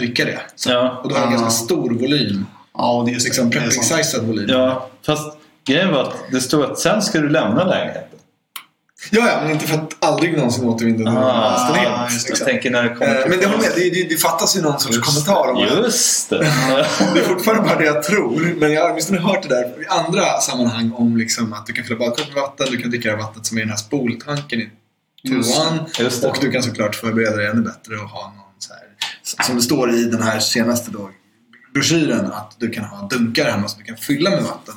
dricka det. Så, Ja. och då har du en Ah. ganska stor volym. Ja, och det är Liksom prepping-sized volym. Ja, fast grejen var att det stod att sen ska du lämna lägenheten. Ja, ja, men inte för att aldrig någonsin återvinna den Ah, lägenheten. just Liksom. tänker när det kommer Eh, Men det, med, det, det, det fattas ju någon sorts kommentar om det. Just det! Det är fortfarande bara det jag tror. Men jag har åtminstone hört det där i andra sammanhang om liksom att du kan fylla badkaret med vatten, du kan dricka det vattnet som är i den här spoltanken i Just Tuan. Just. Och du kan såklart förbereda dig ännu bättre och ha någon så här, som det står i den här senaste då, broschyren, att du kan ha dunkar hemma som du kan fylla med vatten.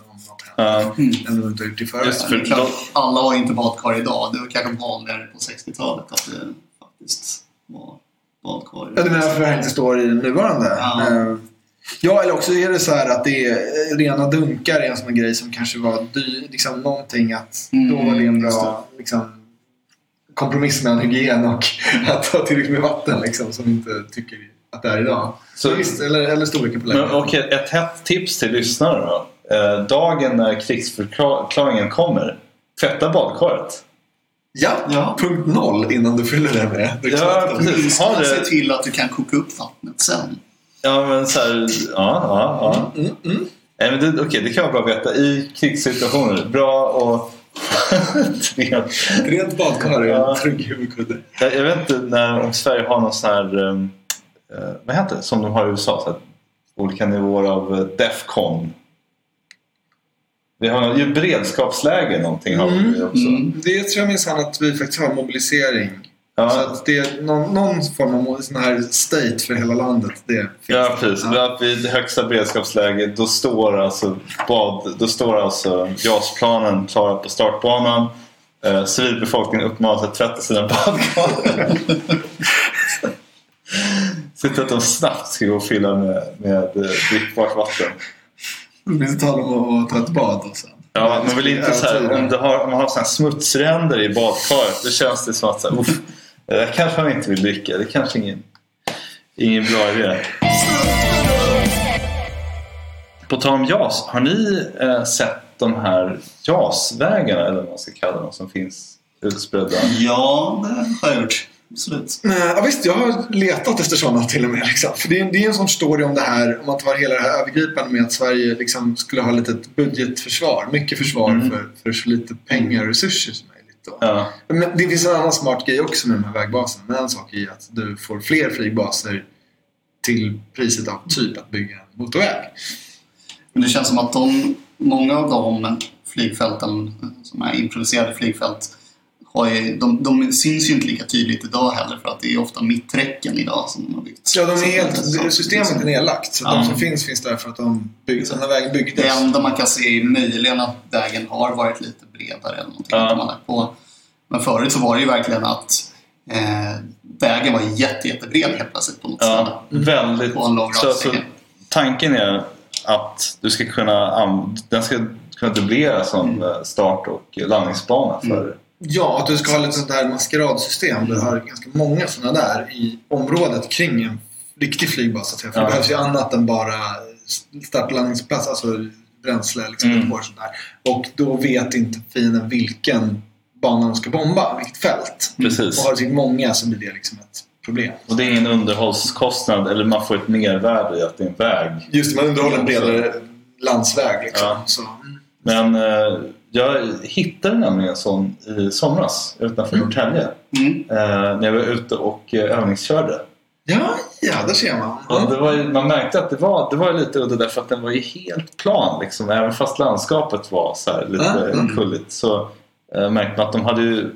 Ja, Mm. Än du inte har gjort i förväg. Just för då- alla har inte badkar idag. Det var kanske vanligare på 60-talet att det faktiskt var badkar. Ja, du menar för det inte står i den nuvarande? Ja. Eh, Ja, eller också är det så här att det är rena dunkar är en sån grej som kanske var dyr, liksom någonting att Mm, då var det en just bra liksom, kompromiss mellan hygien och att ha tillräckligt med vatten liksom, som vi inte tycker att det är idag. Så- Så, visst, eller, eller storleken på Men lägenheten. okej, ett hett tips till lyssnare då. Eh, dagen när krigsförklaringen kommer, tvätta badkaret. Ja, Ja. punkt noll innan du fyller det med Ja, dricksvatten. precis. Du ska Har det- se till att du kan koka upp vattnet sen. Ja, men så här, ja, ja, ja. Mm, mm. Nej, men det, okej, det kan vara bra att veta. I krigssituationer, bra och rent. Rent badkar är Ja. en trygg huvudkudde. Jag, jag vet inte när, om Sverige har någon sån här, um, eh, vad heter det, som de har i USA, så här, olika nivåer av uh, Defcon. Vi har ju beredskapsläge någonting har vi också. Mm. Det tror jag minsann att vi faktiskt har mobilisering. Så Ja, att det är någon, någon form av sån här state för hela landet. Det finns ja, precis. Ja. Vid högsta beredskapsläge då står alltså, bad, då står alltså JAS-planen klara på startbanan. Eh, civilbefolkningen uppmanas att tvätta sina badkar. Till att de snabbt ska gå och fylla med, med eh, drickbart vatten. Blir tal om att ta ett bad och sen. Ja, man vill inte så här, om, du har, om man har smutsränder i badkaret då känns det som att så här, "Uff, det där kanske man inte vill lycka. Det är kanske ingen, ingen bra idé. På tal om JAS, har ni eh, sett de här JAS-vägarna eller vad man ska kalla dem som finns utspridda? Ja, det har jag gjort. Absolut. Nej, Ja, visst, jag har letat efter sådana till och med. Liksom. För det, är, det är en sån story om det här, om man tar hela det här övergripande med att Sverige liksom skulle ha lite ett budgetförsvar. Mycket försvar Mm. för, för så lite pengar och resurser som möjligt. Då. Ja, Men det finns en annan smart grej också med de här vägbaserna. Men en sak är att du får fler flygbaser till priset av typ att bygga en motorväg. Men det känns som att de, många av de flygfälten, som är improviserade flygfält, ju, de, de syns ju inte lika tydligt idag heller för att det är ofta mitträcken idag som de har byggt. Ja, de är helt, systemet är nedlagt. Så Ja. de som finns finns där för att de bygg, den här vägen Det byggdes. enda man kan se är möjligen att vägen har varit lite bredare eller någonting Ja. att man lagt på. Men förut så var det ju verkligen att eh, vägen var jätte, jättebred helt plötsligt på något ja ställe. väldigt. På en lång Så, så tanken är att du ska kunna, den ska kunna dubblera som Mm. start och landningsbana för Ja, att du ska ha lite sånt där maskeradsystem. Du har ganska många sådana där i området kring en riktig flygbas. så att säga. För Ja. det behövs ju annat än bara start och landningsplats, alltså bränsle, liksom, Mm. och sånt där. Och då vet inte fienden vilken bana de ska bomba, vilket fält. Precis. Och har du många så blir det liksom ett problem. Och det är ingen underhållskostnad eller man får ett mervärde i att det är en väg. Just det, man underhåller en bredare landsväg. Liksom. Ja. Mm. Men eh, jag hittade nämligen en sån i somras utanför Mm. Norrtälje. Mm. Eh, när jag var ute och eh, övningskörde. ja, ja, där ser man. Och det var ju, man märkte att det var, det var lite udda därför att den var ju helt plan. Liksom. Även fast landskapet var så här lite Ja, mm. kulligt så eh, märkte man att de hade ju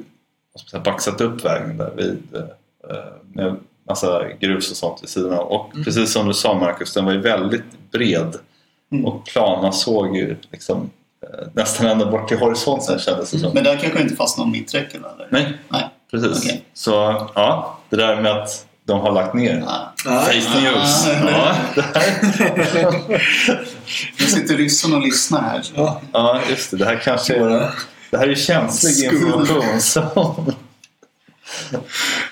säga, baxat upp vägen där vid eh, med massa grus och sånt vid sidan. Och Mm. precis som du sa Marcus, den var ju väldigt bred Mm. och plan. Man såg ju liksom nästan ända bort till horisonten kändes det som. Men där kanske inte fast någon mitträcke eller? Nej, Nej. precis. Okej. Så ja, det där med att de har lagt ner. Ja. Fake news. Ah. Nu sitter ryssen och lyssnar här. Ja, ja, just det. Det här kanske är, det här är känslig information.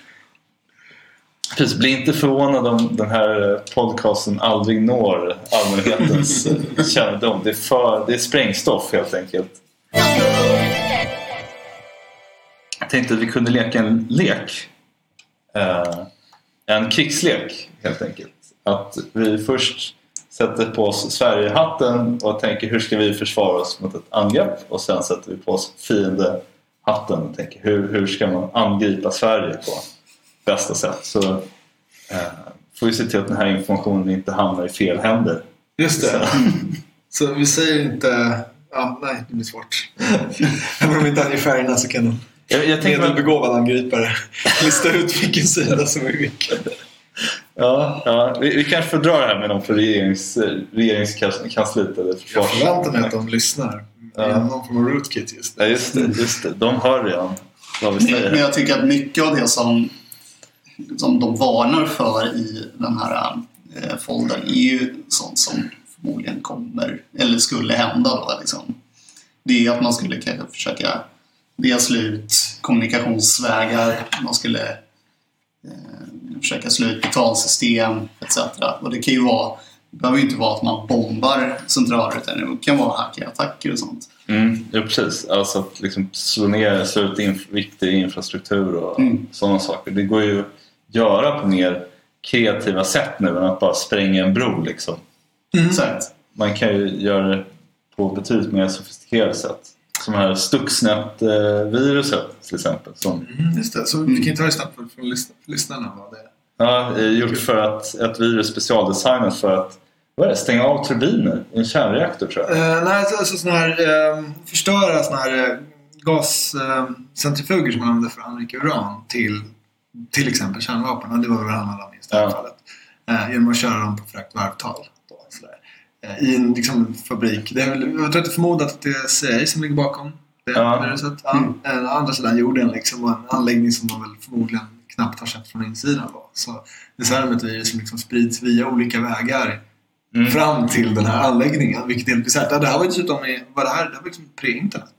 Precis, bli inte förvånad om den här eh, podcasten aldrig når allmänhetens eh, kännedom. Det är, för, det är sprängstoff helt enkelt. Jag tänkte att vi kunde leka en lek. Eh, en krigslek helt enkelt. Att vi först sätter på oss Sverigehatten och tänker hur ska vi försvara oss mot ett angrepp och sen sätter vi på oss fiendehatten och tänker hur, hur ska man angripa Sverige på bästa sätt. Så eh, får vi se till att den här informationen inte hamnar i fel händer. Just det. Så vi säger inte... Ja, nej, det blir svårt. Även om vi inte anger färgerna så kan en Jag, jag tänker medelbegåvad angripare lista ut vilken sida som är vilken. ja, ja, vi, vi kanske får dra det här med någon för regerings, regeringskansliet eller Jag försvars... förväntar mig att de lyssnar. Ja. Ja. Någon form av rootkit just Ja, nu. just det, just det. De hör redan vad vi Men säger. jag tycker att mycket av det som, som de varnar för i den här eh, foldern är ju sånt som förmodligen kommer, eller skulle hända då. Liksom. Det är att man skulle kanske försöka dels slå ut kommunikationsvägar, man skulle eh, försöka slå ut betalsystem etc. Och det kan ju vara, det behöver ju inte vara att man bombar centraler utan det kan vara hackerattacker och sånt. Mm, ja, precis. Alltså att liksom slå ner, slå ut inf- viktig infrastruktur och Mm. sådana saker. Det går ju göra på mer kreativa sätt nu än att bara spränga en bro. Liksom. Exakt. Man kan ju göra det på betydligt mer sofistikerat sätt. Som det här Stuxnet-viruset till exempel. Som Mm, just det. Så vi kan ju ta det snabbt för, för lys- lyssnarna vad det är. ja, gjort för att ett virus specialdesignat för att vad är det, stänga av turbiner i en kärnreaktor tror jag. Uh, nej, alltså, såna här, eh, förstöra såna här uh, gascentrifuger som man använder för att anrika uran till till exempel kärnvapen. Och det var väl han hade i det här Ja. fallet. Eh, genom att köra dem på för högt varvtal. Då. Eh, I en liksom, fabrik. Det är väl, jag tror att det är förmodat att det är CIA som ligger bakom det Ja. viruset. Ja. Mm. Eh, andra sidan jorden liksom, och en anläggning som man väl förmodligen knappt har sett från insidan. Då. Så det är så här ett virus som liksom sprids via olika vägar Mm. fram till den här anläggningen. Vilket är helt bisarrt. Det här var dessutom i, var det här, det här var liksom pre-internet.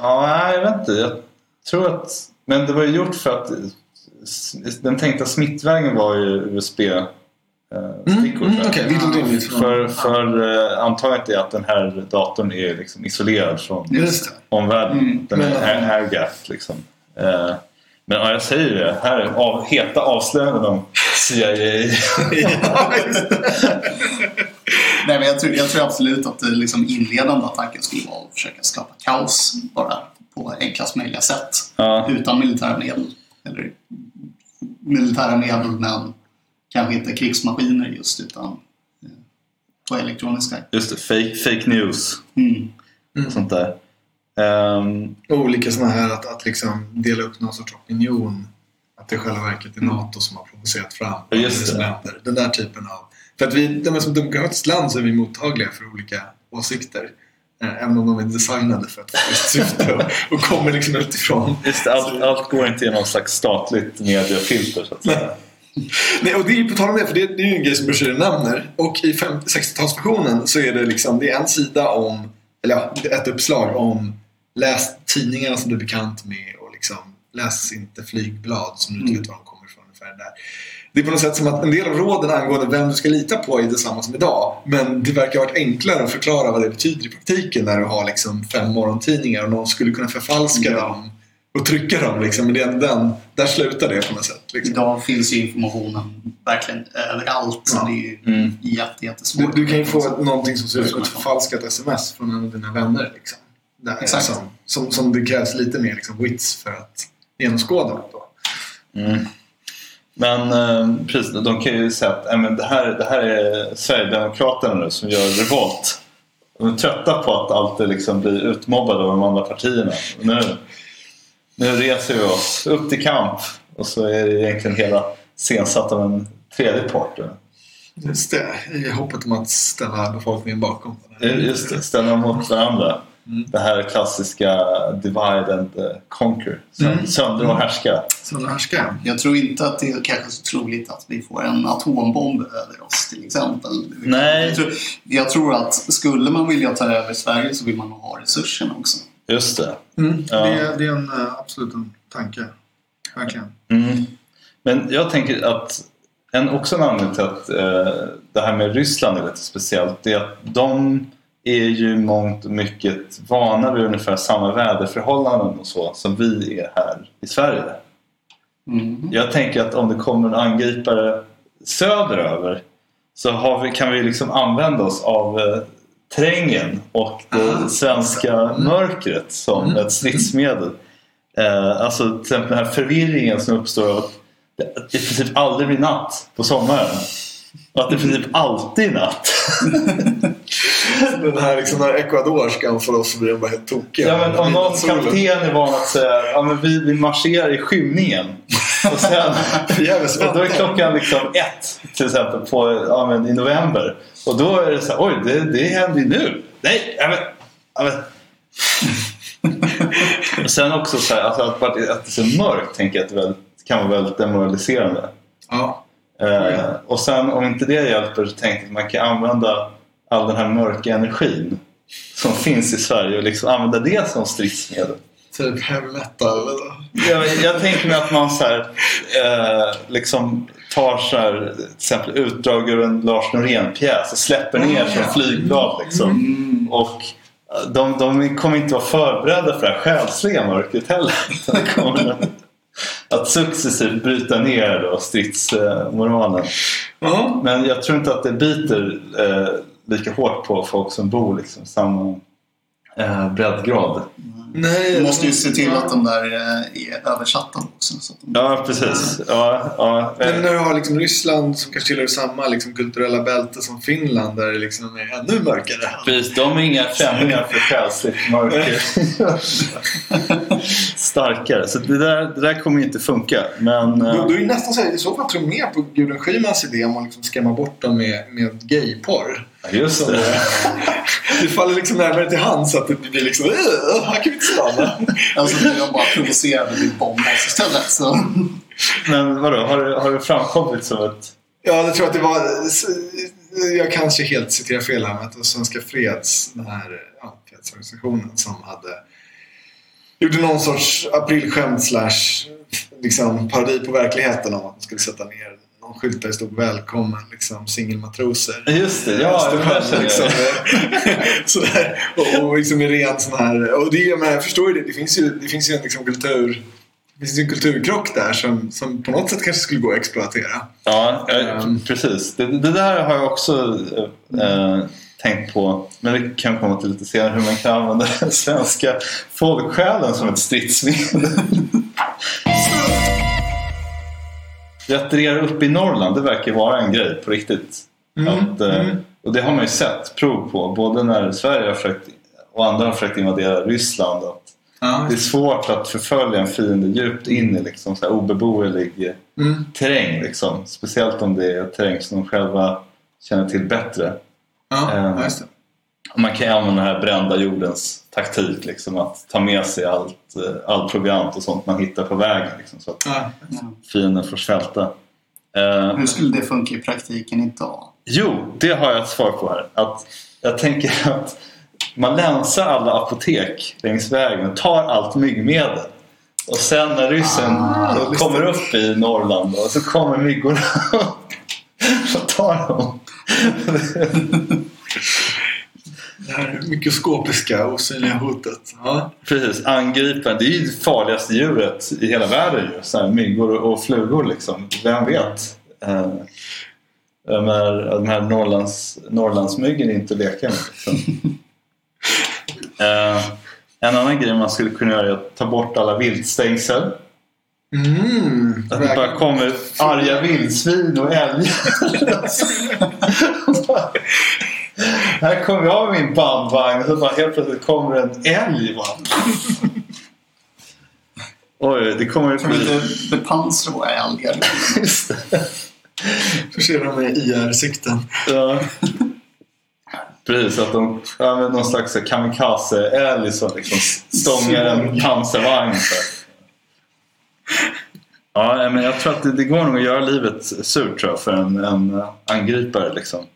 Ja, jag vet inte. Jag tror att... Men det var ju gjort för att den tänkta smittvägen var ju USB-stickor. Mm, mm, är rimligt. För, för eh, antaget är att den här datorn är liksom isolerad från omvärlden. Mm, den är air, gap liksom. Eh, men ja, jag säger det. Här är av, heta avslöjanden om CIA. ja. Nej, men jag, tror, jag tror absolut att det liksom inledande attacken skulle vara att försöka skapa kaos bara på enklast möjliga sätt. Ja, Utan militära medel. Eller militära medel men kanske inte krigsmaskiner just utan eh, på elektroniska. just det. Fake, fake news Mm. och sånt där. Ehm, Olika sådana här att, att liksom dela upp någon sorts opinion. Att det i själva verket är NATO som har provocerat fram just det. länder. Den där typen av... För att vi, de är som demokratiskt land så är vi mottagliga för olika åsikter. Eh, Även om de är designade för ett visst syfte och, och kommer liksom utifrån. just det, allt, allt går inte genom någon slags statligt mediefilter så att säga. Nej, och det är ju på tal om det, för det, det är ju en grej som broschyren nämner. Och i 50 60-talsversionen så är det liksom, det är en sida om, eller ja, ett uppslag om läs tidningarna som du är bekant med och liksom läs inte flygblad som du inte vet var de kommer ifrån. Ungefär där. Det är på något sätt som att en del av råden angående vem du ska lita på är detsamma som idag. Men det verkar ha varit enklare att förklara vad det betyder i praktiken när du har liksom fem morgontidningar och någon skulle kunna förfalska Ja. dem och trycka dem. Liksom. Men det är den, där slutar det på något sätt. Liksom. Idag finns ju informationen verkligen överallt. Så Ja. det är ju Mm. jätte, Du, jättesvårt. du kan ju få någonting som ser ut som ett förfalskat sms från en av dina vänner. Liksom. Där, Exakt. Som, som, som det krävs lite mer liksom, wits för att genomskåda. Då. Mm. Men eh, precis, de kan ju säga att äh, men det, här, det här är Sverigedemokraterna nu som gör revolt. De är trötta på att alltid liksom bli utmobbade av de andra partierna. Nu, nu reser vi oss upp till kamp och så är det egentligen hela scensatt av en tredje part. Just det, i hoppet om att ställa befolkningen bakom. Just det, ställa mot varandra. Mm. Det här klassiska divide and eh, conquer. Mm. Söndra och härska. Så nu härskar Jag tror inte att det är kanske så troligt att vi får en atombomb över oss till exempel. Nej. Jag tror, jag tror att skulle man vilja ta över Sverige så vill man nog ha resurserna också. Just det. mm. Ja. det, är, det är en eh, absolut en tanke. Verkligen. Mm. Men jag tänker att en, också en anledning till att eh, det här med Ryssland är lite speciellt det är att de är ju mångt och mycket vana vid ungefär samma väderförhållanden och så som vi är här i Sverige. Mm. Jag tänker att om det kommer en angripare söderöver så vi, kan vi liksom använda oss av eh, terrängen och det svenska mörkret som Mm. ett stridsmedel. Eh, alltså till exempel den här förvirringen som uppstår att det i princip aldrig blir natt på sommaren. Och att det i princip alltid natt. Den här liksom, när Ecuador ska anfalla oss blir bara helt tokiga. Ja, men om någon kapten är van att säga ja, men vi, vi marscherar i skymningen. Och sen Och då är klockan liksom ett till exempel på, ja, men i november. Och då är det så här, oj det, det händer ju nu. Nej, ja, men, ja, men. Och Sen också så här, alltså, att, att det är så mörkt tänker jag att det väl, kan vara väldigt demoraliserande. Ja. Eh, och sen om inte det hjälper så tänkte jag att man kan använda all den här mörka energin som finns i Sverige och liksom använda det som stridsmedel. Typ heavy metal. Jag, jag tänker mig att man så här, eh, liksom tar så här, till exempel utdrag ur en Lars Norén-pjäs och släpper ner Ah, som flygblad. Liksom. Mm. Och eh, de, de kommer inte vara förberedda för det här själsliga mörkret heller. Att successivt bryta ner då stridsmoralen. Ja. Men jag tror inte att det biter eh, lika hårt på folk som bor liksom, samma eh, breddgrad. Nej, Du måste ju se till att de där eh, är översatta också. Så att de... Ja, precis. Ja, ja. eh, Men när du har liksom Ryssland som kanske tillhör samma liksom kulturella bälte som Finland där det liksom är ännu mörkare. Precis, de är inga främlingar för själsligt mörker. Starkare. Så det där, det där kommer ju inte funka. Men Då, eh, då är nästan så här, i så fall tror jag mer på Gudrun Schymans idé om att liksom skrämma bort dem med, med gayporr. Just det. det faller liksom närmare till hands att det blir liksom "Åh, här kan vi inte stanna. Alltså blir de bara provocerade och vill bomba oss istället. Så. Men vadå, har det, har det framkommit som ett... Ja, jag tror att det var jag kanske helt citerar fel här, men det var Svenska Freds, den här ja, fredsorganisationen som hade gjorde någon sorts aprilskämt slash liksom, parodi på verkligheten om att man skulle sätta ner någon skylt där det stod välkommen liksom, singelmatroser. Just det, ja. Känner liksom, sådär, och, och liksom i ren sån här... Och det, jag, menar, jag förstår ju det. Det finns ju, det finns ju en liksom kultur... Det finns ju en kulturkrock där som, som på något sätt kanske skulle gå att exploatera. Ja, eh, Ehm. precis. Det, det där har jag också eh, tänkt på. Men det kan komma till lite senare hur man kan använda den svenska folksjälen som ett stridsmedel. Retirera upp i Norrland, det verkar vara en grej på riktigt. Mm, Att, eh, mm. Och det har man ju sett prov på. Både när Sverige har försökt, och andra har försökt invadera Ryssland. Att Ja, det är svårt att förfölja en fiende djupt in i liksom så här obeboelig mm. terräng. Liksom. Speciellt om det är terräng som de själva känner till bättre. det. Och man kan ju använda den här brända jordens taktik. Liksom, att ta med sig allt, eh, all proviant och sånt man hittar på vägen. Liksom, så att Ja. Ja. fienden får svälta. Eh, Hur skulle det funka i praktiken idag? Jo, det har jag ett svar på här. Att jag tänker att man länsar alla apotek längs vägen och tar allt myggmedel. Och sen när ryssen Ah, då kommer upp i Norrland och så kommer myggorna och tar dem. Det här mikroskopiska osynliga hotet. Ja. Precis, angriparen. Det är ju det farligaste djuret i hela världen ju. Så här, myggor och flugor liksom. Vem vet? Eh, de här, de här Norrlands, Norrlandsmyggen är inte att leka med. Liksom. Eh, en annan grej man skulle kunna göra är att ta bort alla viltstängsel. Mm. Att det bara kommer arga vildsvin och älgar. Här kommer jag med min bandvagn och så bara helt plötsligt kommer en älg. Bara. Oj, det kommer vi bli... inte bepansra älgar? Just det. Förse dem med IR-sikten. Ja. Precis, att de använder någon slags kamikaze-älg som liksom stångar en pansarvagn. Ja, men jag tror att det, det går nog att göra livet surt tror jag, för en, en angripare. Liksom.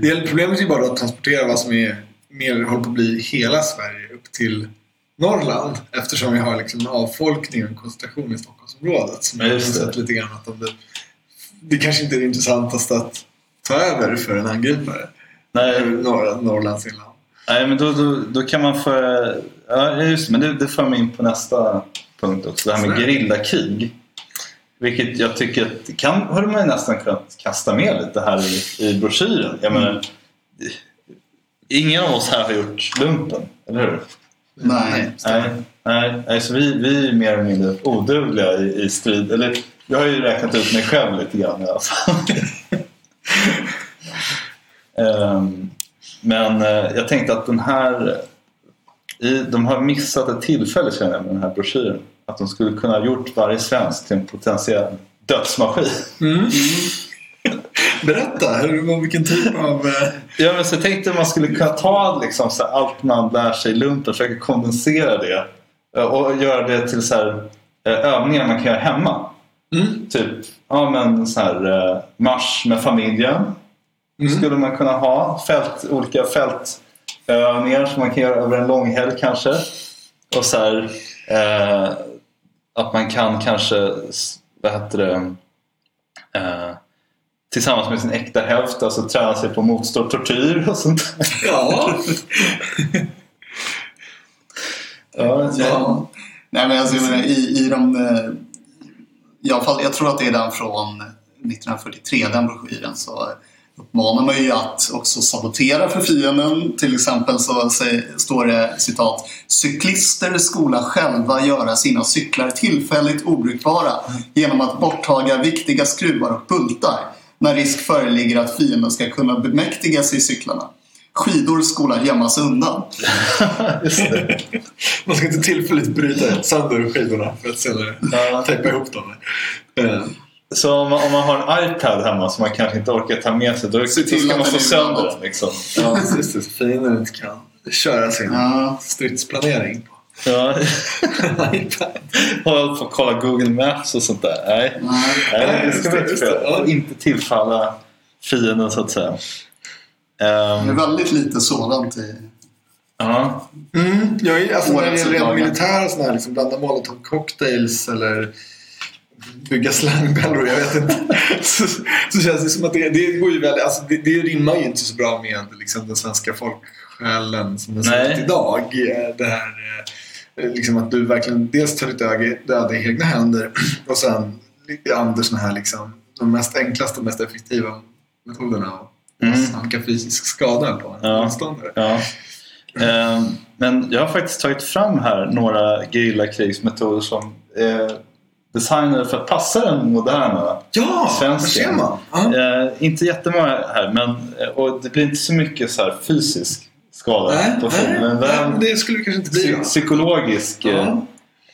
Det gäller- Problemet är ju bara att transportera vad som är mer håller på att bli hela Sverige upp till Norrland eftersom vi har liksom en avfolkning och en koncentration i Stockholmsområdet. Som Ja, jag det. sett lite grann att de, det kanske inte är det intressantaste att ta över för en angripare. Nej, Norr, Norrlands inland. nej, men då, då, då kan man få... Ja, just det, men det, det för mig in på nästa punkt också. Det här med gerillakrig. Vilket jag tycker att kan, har man nästan kunnat kasta med lite här i, i broschyren. Jag menar, ingen av oss här har gjort lumpen, eller hur? Nej. Nej, nej, nej så vi, vi är mer eller mindre odugliga i, i strid. Eller jag har ju räknat ut mig själv lite grann i alla fall. Ehm, men eh, jag tänkte att den här... I, de har missat ett tillfälle känner jag med den här broschyren. Att de skulle kunna ha gjort varje svensk till en potentiell dödsmaskin. Mm. Berätta, hur, vilken typ av... eh, Ja, men så jag tänkte att man skulle kunna ta liksom, så här, allt man lär sig i lumpen och försöka kondensera det. eh, Och göra det till så här, eh, övningar man kan göra hemma. Mm. Typ ja, men, så här, marsch med familjen. Mm. Skulle man kunna ha. Fält, olika fältövningar som man kan göra över en lång helg kanske. Och så här, eh, att man kan kanske, vad heter det, eh, tillsammans med sin äkta hälft, alltså träna sig på motstå tortyr och sånt där. Ja. Ja. Nej, men alltså, jag menar, i, i de... eh, I alla fall, jag tror att det är den från 1943, den broschyren, så uppmanar man ju att också sabotera för fienden. Till exempel så står det citat Cyklister skola själva göra sina cyklar tillfälligt obrukbara genom att borttaga viktiga skruvar och bultar när risk föreligger att fienden ska kunna bemäktiga sig cyklarna. Skidor skola gömmas undan. Man ska inte tillfälligt bryta sönder skidorna för att senare eh, tejpa ihop dem. Eh, så om man, om man har en iPad hemma som man kanske inte orkar ta med sig, då, ska man slå sönder den. Liksom. Ja, just det. Fienden inte kan köra sin Ja. stridsplanering på Ja. Hålla på att kolla Google Maps och sånt där. Nej, Nej. Nej det ska just man inte göra. Och inte tillfalla fienden så att säga. Det är väldigt lite sådant i... ja. Mm, jag är, alltså när det gäller militära sådana här, liksom, blanda molotov cocktails eller bygga slangbällor, jag vet inte. så, så känns det som att det, det går ju väldigt, alltså det, det rimmar ju inte så bra med liksom, den svenska folksjälen som den ser ut idag. Eh, Det här eh, liksom att du verkligen dels tar ditt öga, i egna händer och sen använder sådana här liksom, de mest enklaste och mest effektiva metoderna att Mm. fysisk skada på en Ja. motståndare. Ja. Ehm, men jag har faktiskt tagit fram här några gerillakrigsmetoder som är designade för att passa den moderna Ja, Svensken. man. Ja. Eh, inte jättemånga här, men eh, och det blir inte så mycket så här fysisk skada Nej, på nej, men väl det skulle det kanske inte bli. psykologisk eh,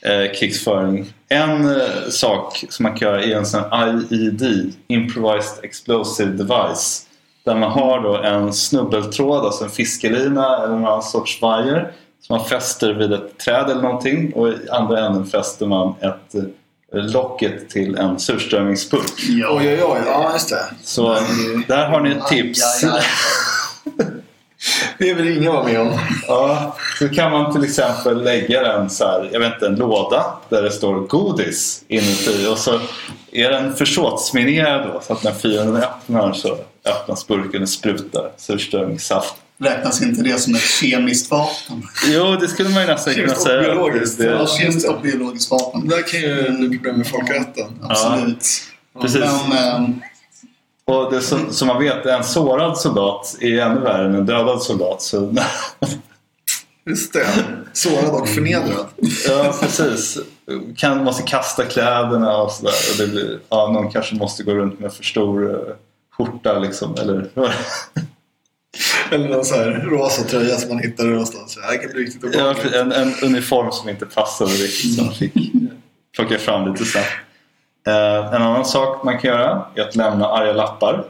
Ja. eh, krigsföring. En eh, sak som man kan göra är en sån här IED, Improvised Explosive Device. Där man har då en snubbeltråd, alltså en fiskelina eller någon sorts vajer som man fäster vid ett träd eller någonting och i andra änden fäster man ett eh, locket till en surströmmingsburk. Oj, oj, oj. Ja, just det. Så där har ni ett tips. Aj, aj, aj. Det vill ingen vara med om. Ja, så kan man till exempel lägga en, så här, jag vet inte, en låda där det står godis inuti och så är den försåtsminerad då så att när fienden öppnar så öppnas burken och sprutar surströmmingssaft. Räknas inte det som ett kemiskt vapen? Jo, det skulle man ju nästan kunna Kemiskt och säga. biologiskt. Det, Ja, det, kemiskt och biologiskt vapen. Det där kan ju bli problem med folkrätten. Absolut. Precis. Men, ehm, och det som, som man vet, en sårad soldat är ännu värre än en dödad soldat. Så, Just det. Sårad och förnedrad. ja, precis. Kan, måste kasta kläderna och sådär. Och det blir, ja, någon kanske måste gå runt med för stor eh, skjorta liksom. Eller, Eller någon så här rosa tröja som man hittade någonstans. Det kan bli riktigt Ja, en, en uniform som inte passade riktigt som man fick plocka fram lite sen. Eh, en annan sak man kan göra är att lämna arga lappar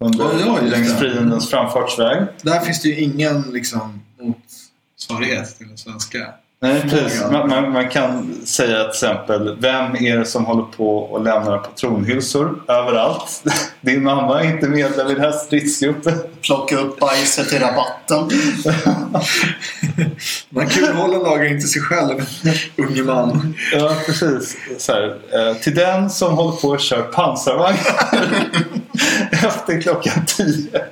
under, Ja, ja, längs fiendens framfartsväg. Där finns det ju ingen liksom, motsvarighet till den svenska. Nej, precis. Man, man, man kan säga till exempel Vem är det som håller på och lämnar patronhylsor överallt? Din mamma är inte medlem i den här stridsgruppen. plocka upp bajset i rabatten. Man kulhåller lagar inte sig själv, unge man. Ja, precis. Så här, eh, till den som håller på och kör pansarvagn efter klockan tio.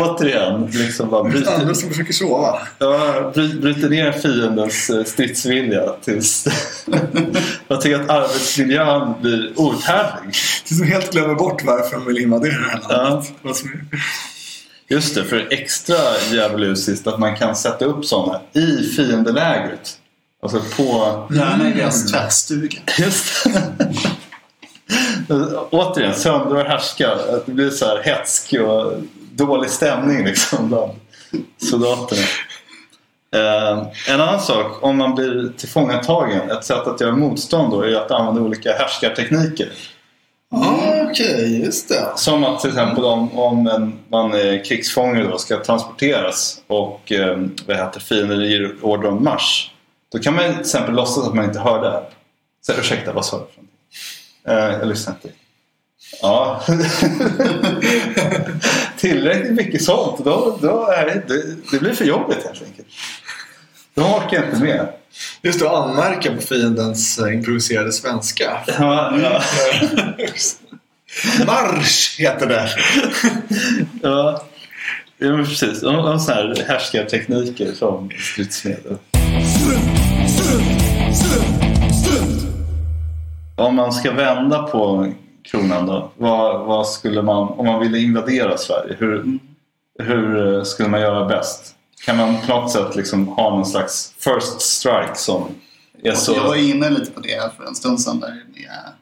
Återigen, liksom bara Andra bryter, som försöker sova. ja, bry- bryter ner fiendens eh, stridsvilja tills jag tycker att arbetsmiljön blir outhärdlig. Det som helt glömmer bort varför de vill invadera det här landet. Är- Just det, för extra djävulusiskt att man kan sätta upp sådana i fiendelägret. Alltså på Gärna i deras tvättstuga. Just Återigen, söndra och härska. Att Det blir så här hetsk och dålig stämning liksom bland soldaterna. Eh, en annan sak, om man blir tillfångatagen, ett sätt att göra motstånd då är att använda olika härskartekniker. Ja, okej, just det. Som att till exempel om, om en, man är krigsfånge då ska transporteras och eh, vad heter fienden ger order om marsch. Då kan man till exempel låtsas att man inte hörde. Så, ursäkta, vad sa du? Eh, jag lyssnade inte. Ja. Tillräckligt mycket sånt. Då, då är det, det, det blir för jobbigt helt enkelt. Då orkar jag inte med. Just det, att anmärka på fiendens eh, improviserade svenska. Ja, ja. Marsch heter det. Ja, ja precis. Om sådana här härskartekniker som stridsmedel. Om man ska vända på kronan då. Vad, vad skulle man, om man ville invadera Sverige, hur, hur eh, skulle man göra bäst? Kan man på något sätt liksom ha någon slags first strike som är så... Jag var inne lite på det för en stund sedan där med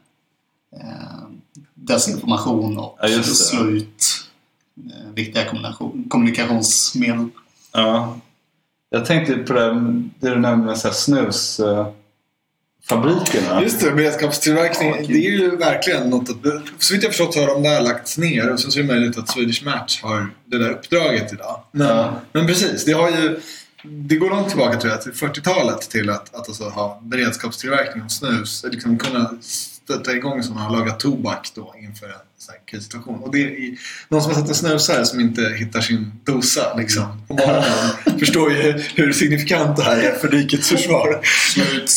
eh, desinformation och Ja, slå ut eh, viktiga kommunikation, kommunikationsmedel. Ja. Jag tänkte på det, det du nämnde med så snus... eh, fabrikerna. Just det, beredskapstillverkning. Det är ju verkligen något att... Så vitt jag förstått så har de där lagts ner och sen så är det möjligt att Swedish Match har det där uppdraget idag. Men, Ja. men precis, det har ju... Det går långt tillbaka tror jag, till 40-talet till att, att alltså ha beredskapstillverkning av snus. Liksom kunna s- stöta igång som har lagat tobak då inför en sån här krissituation. Och det är någon som har satt en snusare som inte hittar sin dosa liksom, på morgonen förstår ju hur signifikant det här är för rikets försvar. Ut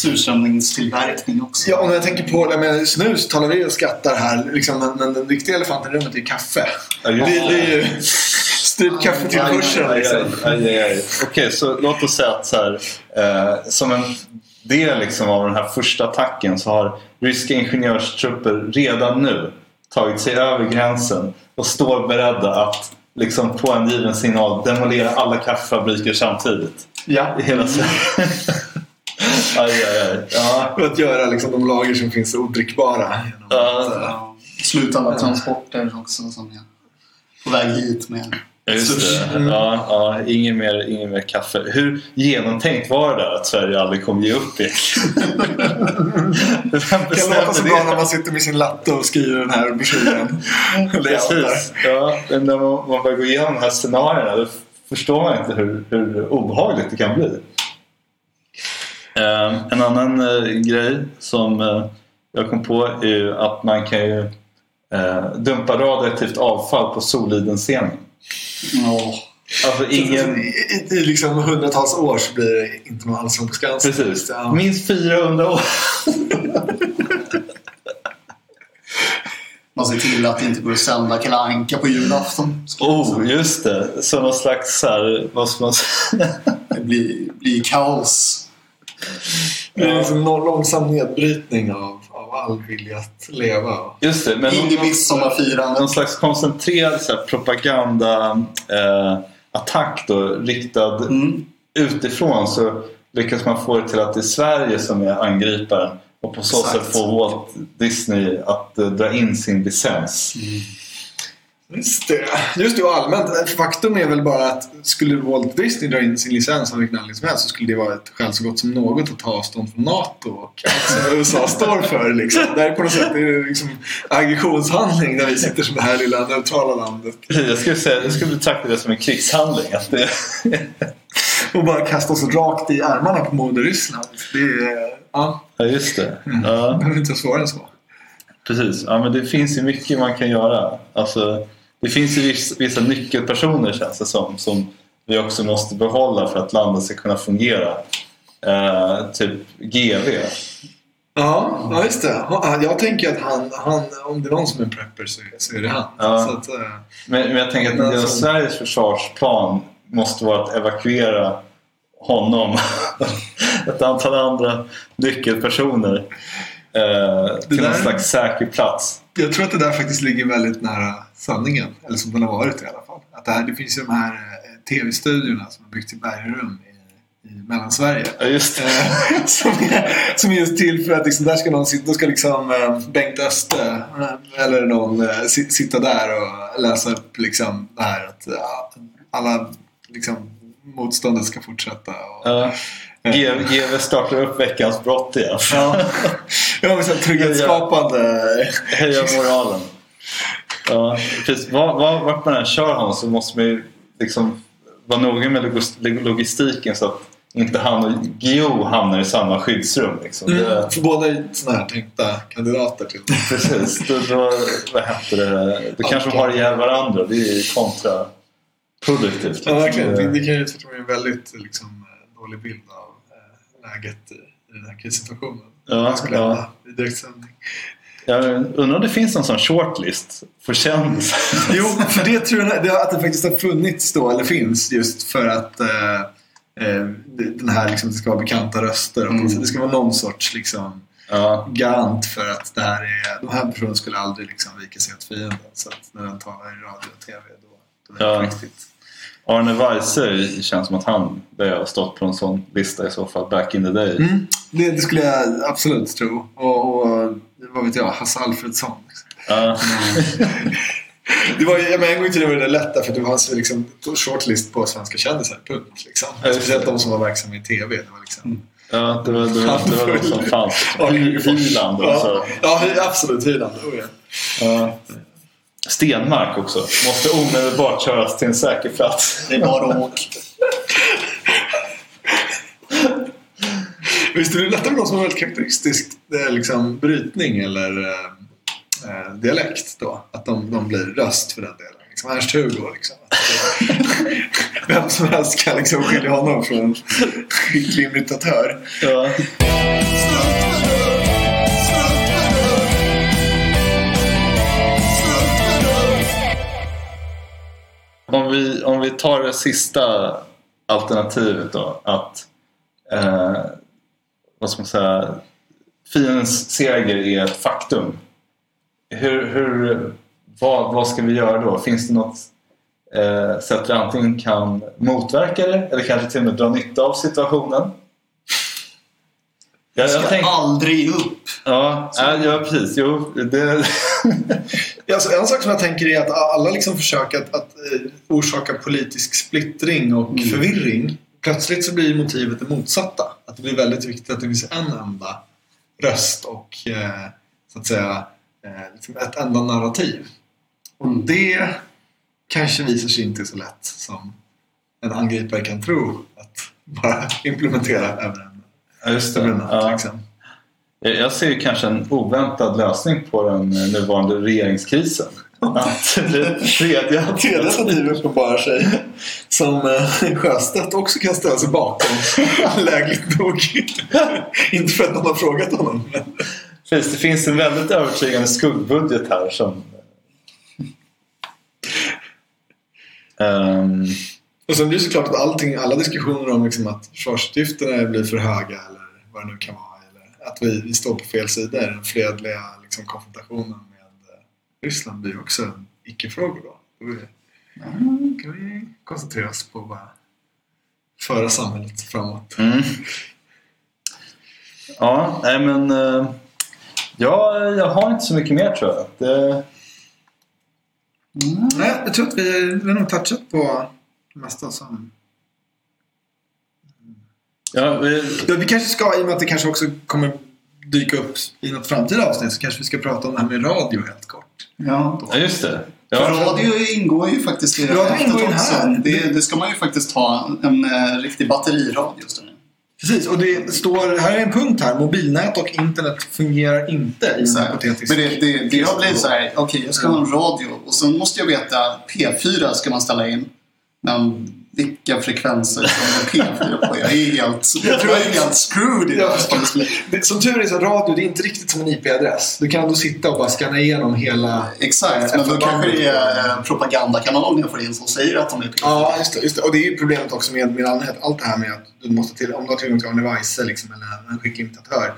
surströmmingstillverkning också. Ja, och när jag tänker på det med snus talar vi och skrattar här. Liksom, men, men den riktiga elefanten i rummet är kaffe. Ja, Det, det är ju strypkaffetillförseln liksom. Okej, så låt oss säga att så här, eh, som en del liksom av den här första attacken så har ryska ingenjörstrupper redan nu tagit sig över gränsen och står beredda att liksom, på en given signal demolera alla kaffefabriker samtidigt. Ja. I hela Sverige. aj, aj, aj. Ja. För att göra liksom, de lager som finns odrickbara. genom Ja. eh, Ja. Slut alla transporter också som är på väg hit med Ja, Just sushi. det. Ja, ja, ingen, mer, ingen mer kaffe. Hur genomtänkt var det där att Sverige aldrig kommer ge upp Det kan låta så bra när man sitter med sin latte och skriver den här broschyren. Precis. Ja, när man, man börjar gå igenom de här scenarierna då förstår man inte hur, hur obehagligt det kan bli. Eh, en annan eh, grej som eh, jag kom på är ju att man kan ju eh, dumpa radioaktivt avfall på Soliden-scenen. Ja. Alltså ingen... I, i, I liksom hundratals år så blir det inte någon Allsång på Skansen. Precis. Ja. Minst 400 år. Man ser till att det inte går att sända Kalle Anka på julafton. Oh, just det. Så någon slags så här, vad ska man säga? Det blir, blir kaos. Det är liksom någon långsam nedbrytning av, av all vilja att leva. Just det. Men In i någon, midsommarfirandet. någon slags koncentrerad så här, propaganda eh, attack då riktad Mm. utifrån så lyckas man få det till att det är Sverige som är angriparen och på så Exakt. sätt få Walt Disney att eh, dra in sin licens. Just det. Just det, och allmänt. Faktum är väl bara att skulle Walt Disney dra in sin licens av vilken anledning som helst så skulle det vara ett skäl så gott som något att ta avstånd från NATO och som USA står för. Liksom. Det här är på något sätt det är liksom aggressionshandling när vi sitter som det här lilla neutrala landet Jag skulle, säga, jag skulle betrakta det som en krigshandling. Att det, och bara kasta oss rakt i armarna på moder Ryssland. Det är... Ja, ja, just det. det Ja. behöver inte svårare än så. Precis, ja, men det finns ju mycket man kan göra. Alltså, det finns ju vissa, vissa nyckelpersoner känns det som, som vi också måste behålla för att landet ska kunna fungera. Eh, typ GV. Ja, ja just det. Ja, Jag tänker att han, han, om det är någon som är prepper så, så är det han. Ja. Att, eh, Men, men jag tänker att Alltså- Sveriges försvarsplan måste vara att evakuera honom ett antal andra nyckelpersoner eh, till där- någon slags säker plats. Jag tror att det där faktiskt ligger väldigt nära sanningen. Eller som den har varit i alla fall. Att det, här, det finns ju de här eh, tv-studiorna som har byggts i bergrum i, i Mellansverige. Ja, just. Eh, som, är, som är just till för att liksom, där ska någon sitta, då ska liksom eh, Bengt Öster eh, eller någon eh, si- sitta där och läsa upp liksom det här att ja, alla liksom, motståndet ska fortsätta. Och, Ja. GV GV startar upp veckans brott igen. ja, ja, men så trygghetsskapande. Höja moralen. Ja, precis. Var, var, vart man än kör honom så måste man ju liksom vara noga med logis- logistiken så att inte han och Gio hamnar i samma skyddsrum. Liksom. Mm, Det, för båda är sådana här tänkta kandidater till precis. Då, då, vad hette det? Då kanske de har ihjäl varandra. Det är ju kontraproduktivt. Ja, verkligen. Det, kan ju sätta en väldigt liksom, dålig bild av eh, läget i, i den här krissituationen. Ja, ja. i direktsändning. Jag undrar om det finns någon sån shortlist för kändisar. Jo, för det tror jag det, att det faktiskt har funnits då, eller finns, just för att eh, eh, den här liksom, det ska vara bekanta röster. Och Mm. Det ska vara någon sorts liksom, Ja, garant för att det här är, de här personerna skulle aldrig liksom, vika sig åt fienden. Så att när den talar i radio och TV då, då är det Ja. riktigt. Arne Weise känns som att han bör ha stått på en sån lista i så fall back in the day. Mm, det, det skulle jag absolut tro. Och, och vad vet jag, Hasse Alfredsson. Ja. Det var, ju- ja, men en gång i tiden var det lätt därför att det fanns liksom shortlist på svenska kändisar. Punkt. Liksom. Speciellt de som var verksamma i TV. Det var liksom... Ja, det var, det var, det var de som fanns. Hyland också. Ja, ja, absolut. Hyland. Oh, ja. Ja. Stenmark också. Måste omedelbart köras till en säker plats. Det är bara att åka. Visst är det lättare med någon som har väldigt karaktäristisk eh, liksom, brytning eller eh, eh, dialekt då? Att de, de blir röst för den delen. Liksom Ernst-Hugo liksom. Vem som helst kan liksom skilja honom från en skicklig imitatör. Ja. Om vi, om vi tar det sista alternativet då. Att eh, vad ska man säga, fiendens seger är ett faktum. Hur, hur, vad, vad ska vi göra då? Finns det något eh, sätt vi antingen kan motverka det eller kanske till och med dra nytta av situationen? Jag, jag Ska tänk, aldrig upp. ja, ja, ja, precis. Jo, det, Alltså, en sak som jag tänker är att alla liksom försöker att, att eh, orsaka politisk splittring och Mm. förvirring. Plötsligt så blir motivet det motsatta. Att det blir väldigt viktigt att det finns en enda röst och eh, så att säga eh, liksom ett enda narrativ. Och Mm. det kanske visar sig inte så lätt som en angripare kan tro att bara implementera över en, ja, just över det. en natt. Ja. Liksom. Jag ser ju kanske en oväntad lösning på den eh, nuvarande regeringskrisen. Att det tredje Tredje alternativ uppenbarar sig som eh, Sjöstedt också kan ställa sig bakom. Lägligt nog. Inte för att någon har frågat honom. Precis, det finns en väldigt övertygande skuggbudget här som... Ehm, och sen blir det såklart att allting, alla diskussioner om liksom att försvarsutgifterna blir för höga eller vad det nu kan vara. Att vi, vi står på fel sida i den fredliga liksom, konfrontationen med eh, Ryssland blir också en icke-fråga då. Då är- kan vi koncentrera oss på att bara föra samhället framåt. mm. Ja, nej men... eh, ja, jag har inte så mycket mer tror jag. Det, Mm. Nej, jag tror att vi, vi har nog touchat på det mesta som... ja, vi, Ja, vi kanske ska, i och med att det kanske också kommer dyka upp i något framtida avsnitt, så kanske vi ska prata om det här med radio helt kort. Ja. ja, just det. För Ja, radio ingår ju faktiskt i det Radio här ingår här. Det, det ska man ju faktiskt ha en eh, riktig batteriradio. Precis, och det står, här är en punkt här, mobilnät och internet fungerar inte i en hypotetisk... Men det, det, det har blivit så här, okej jag ska ha en radio och sen måste jag veta P4 ska man ställa in. Men vilka frekvenser som är P4 på? Jag är helt, jag tror jag är helt screwed i det Ja, här. det, som tur är så radio, det är inte riktigt som en IP-adress. Du kan ändå sitta och bara scanna igenom hela... Exakt, men då kanske det är eh, propagandakanalen jag får in som säger att de är P4. Ja, just det, just det. Och det är ju problemet också med, med allmänhet. Allt det här med att du måste till, om du har tillgång till en device liksom, eller en skicklig imitatör.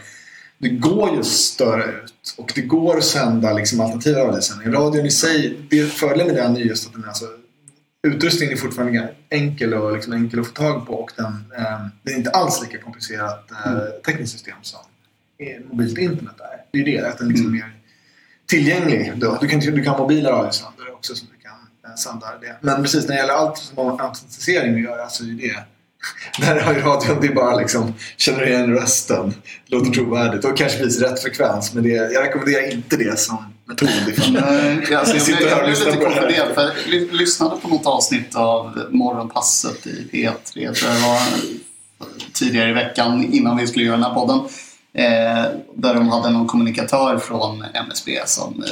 Det går ju att störa ut och det går att sända liksom, alternativa radiosändningar. Radion i sig, det fördelen med den är just att den är alltså, utrustningen är fortfarande enkel och liksom, enkel att få tag på och den, eh, det är inte alls lika komplicerat eh, tekniskt system som eh, mobilt internet är. Det är ju det, att den liksom är mer tillgänglig. Då. Du, kan, du kan ha mobila radiosändare också som du kan eh, sända det. Men precis när det gäller allt som har med automatisering att göra så är det där har ju radion, det är bara liksom känner igen rösten, låter trovärdigt och kanske finns rätt frekvens. Men det, jag rekommenderar inte det som metod. Nej, alltså, jag, blev, jag lite konfunderad för jag ly- lyssnade på något avsnitt av Morgonpasset i P3 tror jag det var tidigare i veckan innan vi skulle göra den här podden. Eh, där de hade någon kommunikatör från MSB som eh,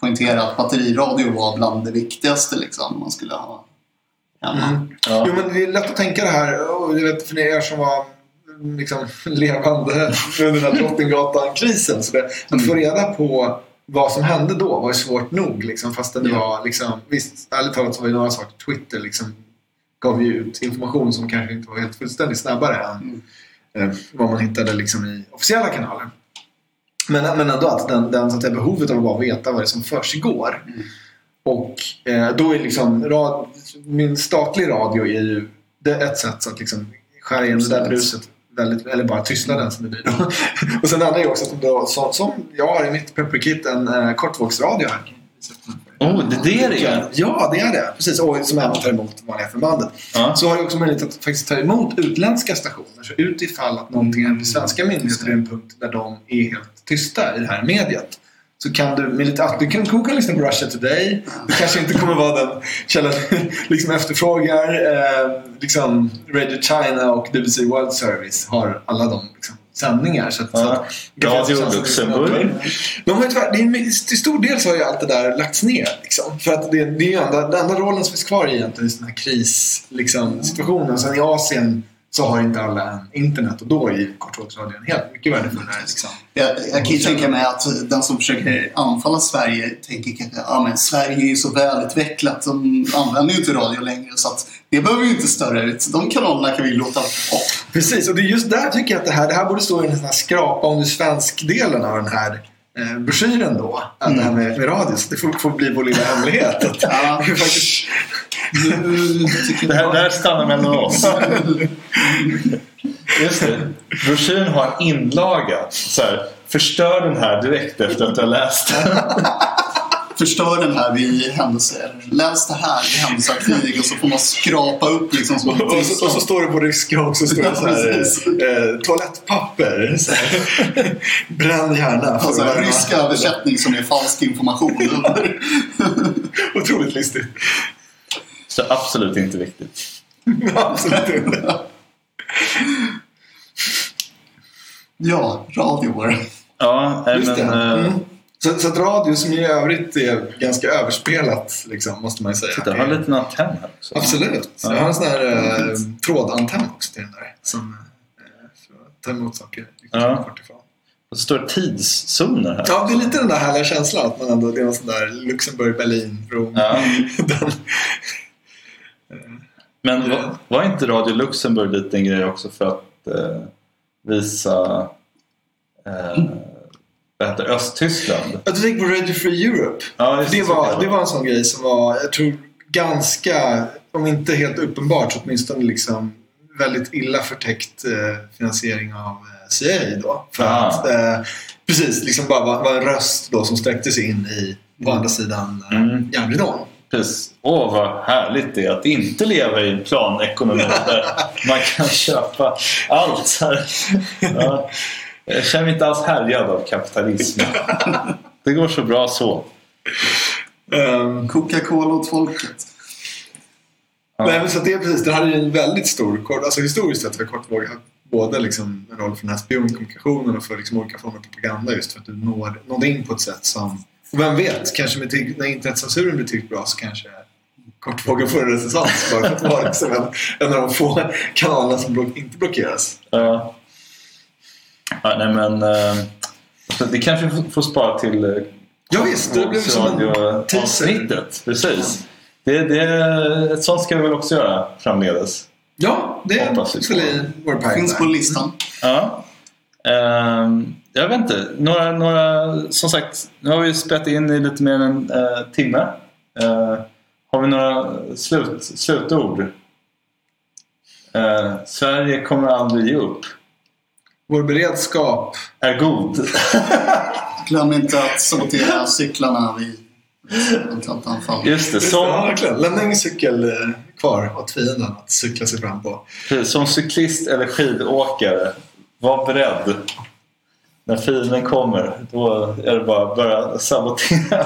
poängterade att batteriradio var bland det viktigaste liksom, man skulle ha. Mm. Ja. Jo, men det är lätt att tänka det här. Och jag vet för er som var liksom, levande under den här Drottninggatan-krisen. Så det, att få reda på vad som hände då var ju svårt nog. Liksom, fastän det var, liksom, visst, ärligt talat så var det några saker. Twitter liksom, gav ju ut information som kanske inte var helt fullständigt snabbare än eh, vad man hittade liksom, i officiella kanaler. Men, men ändå att den, den så att behovet av att bara veta vad det är som försiggår. Mm. Och eh, då är liksom rad, min statlig radio är ju det är ett sätt att liksom skära igenom det där bruset väldigt, eller bara tystnaden som det blir då. Och sen det andra är också att då, som, som jag har i mitt pepperkit en eh, kortvågsradio här. Oh, det är det det är? Ja, det är det. Precis. Och som även tar emot vanliga förbandet. Ja. Så har jag också möjlighet att faktiskt ta emot utländska stationer. Så utifall att någonting händer i svenska myndigheter är en punkt där de är helt tysta i det här mediet. Så kan du med lite att du kan, du kan lyssna på Russia Today. Det kanske inte kommer vara den källan liksom efterfrågar. Eh, liksom Radio China och BBC World Service har alla de liksom, sändningar. Så att, så Ja. att, Radio chans att på Luxemburg. De har tyvärr, det är, till stor del så har ju allt det där lagts ner. Liksom. För att det, det är ju enda, den enda rollen som finns kvar egentligen i sådana här kris, liksom. Sen i Asien så har inte alla internet och då är kortvågsradion helt mycket värdefullare. Liksom. Jag, jag kan ju tänka mig att den som försöker anfalla Sverige tänker kanske ja men Sverige är ju så välutvecklat. De använder ju inte radio längre så att det behöver ju inte störa ut. De kanalerna kan vi låta bort. Precis, och det är just där tycker jag att det här, det här borde stå i en här skrapa om du svensk-delen av den här eh, broschyren då. Att Det här med, med radio. Så det får, får bli vår lilla hemlighet. Att Ja. vi faktiskt, Det här, här stannar mellan oss. Just det. Broschyren har en inlaga. Så här, förstör den här direkt efter att du har läst den. Förstör den här vid händelse. eller Läs det här vid händelse av krig och så får man skrapa upp liksom som en och, så, och så står det på ryska också. Står det så här, precis. eh, toalettpapper. Så här. Bränn gärna. Alltså, värma. rysk översättning som är falsk information. Otroligt listigt. Så absolut inte viktigt. Absolut inte. ja, radio var det. Ja, Just det. men... eh, Mm. Så, så att radio som i övrigt är ganska överspelat liksom, måste man ju säga. Titta, jag har en liten antenn här också. Absolut. Ja. Jag har en sån här eh, trådantenn också till den där. Som eh, för att ta emot saker Ja. kort ifrån. Och så står det tidszoner här. Ja, det är lite den där härliga känslan att man ändå, det är någon sån där Luxemburg, Berlin, Rom. Ja. den, Men var, var inte Radio Luxemburg lite en grej också för att eh, visa eh, vad heter det? Östtyskland? du tänker på Radio Free Europe. Ja, Det så var, det var en sån grej som var, jag tror, ganska, om inte helt uppenbart, så åtminstone liksom väldigt illa förtäckt eh, finansiering av eh, CIA då. För Ah. att, eh, precis, liksom bara var, var en röst då som sträckte sig in i, på andra sidan eh, Mm. järnridån. Precis. Åh, vad härligt det är att inte leva i en planekonomi där man kan köpa allt. Här. Ja. Jag känner mig inte alls härjad av kapitalism. Det går så bra så. Um, Coca-Cola åt folket. Ja. Nej, men så det är precis, det hade ju en väldigt stor, kort, alltså historiskt sett har kortvåg både liksom en roll för den här spionkommunikationen och för liksom olika former av propaganda just för att du når, nådde in på ett sätt som, vem vet, kanske med, när internetcensuren blir tillräckligt bra så kanske kortvågen får en renässans bara för att vara liksom en, en av de få kanalerna som block, inte blockeras. Ja. Ja, nej, men, eh, det kanske vi får- får spara till eh, Ja, visst, det blev som en teaser. Precis. Det, det, ett sånt ska vi väl också göra framledes. Ja, det i vår pipeline. Finns på listan. Ja. Ehm, jag vet inte. Några, några, som sagt, nu har vi spelat in i lite mer än en eh, timme. Eh, har vi några slut, slutord? Eh, Sverige kommer aldrig ge upp. Vår beredskap. Är god. Glöm inte att sabotera cyklarna vid. Just det. Ja, Som, verkligen. Lämna ingen cykel eh, kvar åt fienden att cykla sig fram på. som cyklist eller skidåkare, var beredd. När fienden kommer, då är det bara att börja sabotera,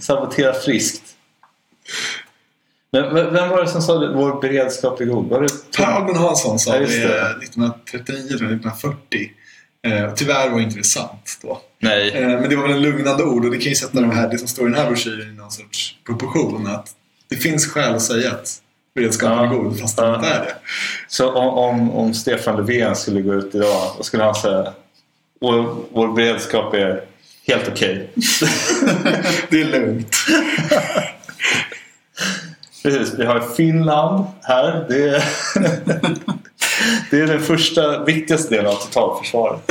sabotera friskt. Men vem var det som sa det? Vår beredskap är god? Var det Per Albin Hansson sa Ja, det det. 1939, tror jag, 1940. Eh, tyvärr var inte det sant då. Nej. Eh, men det var väl en lugnande ord och det kan ju sätta de här, det som står i den här broschyren i någon sorts proportion. Att det finns skäl att säga att beredskapen Ja. är god fast den Ja. inte är det. Så om, om, om Stefan Löfven skulle gå ut idag, då skulle han säga vår, vår beredskap är helt okej. Det är lugnt. Precis, vi har Finland här. Det är, det är den första, viktigaste delen av totalförsvaret.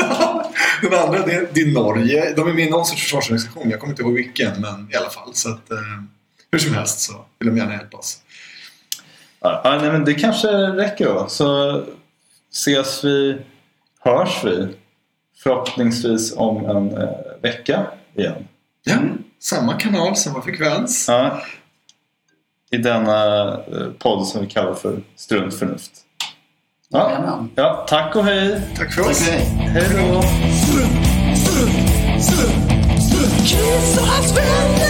Den andra det är, det är Norge. De är med i någon sorts försvarsorganisation. Jag kommer inte ihåg vilken, men i alla fall. Så att, eh, hur som helst så vill de gärna hjälpa oss. Ja, nej, men det kanske räcker då. Så ses vi, hörs vi förhoppningsvis om en eh, vecka igen. Ja, samma kanal, samma frekvens. Ja. I denna eh, podd som vi kallar för Struntförnuft. Ja. ja, tack och hej! Tack för oss! Hej. då! Strunt, strunt, strunt, strunt.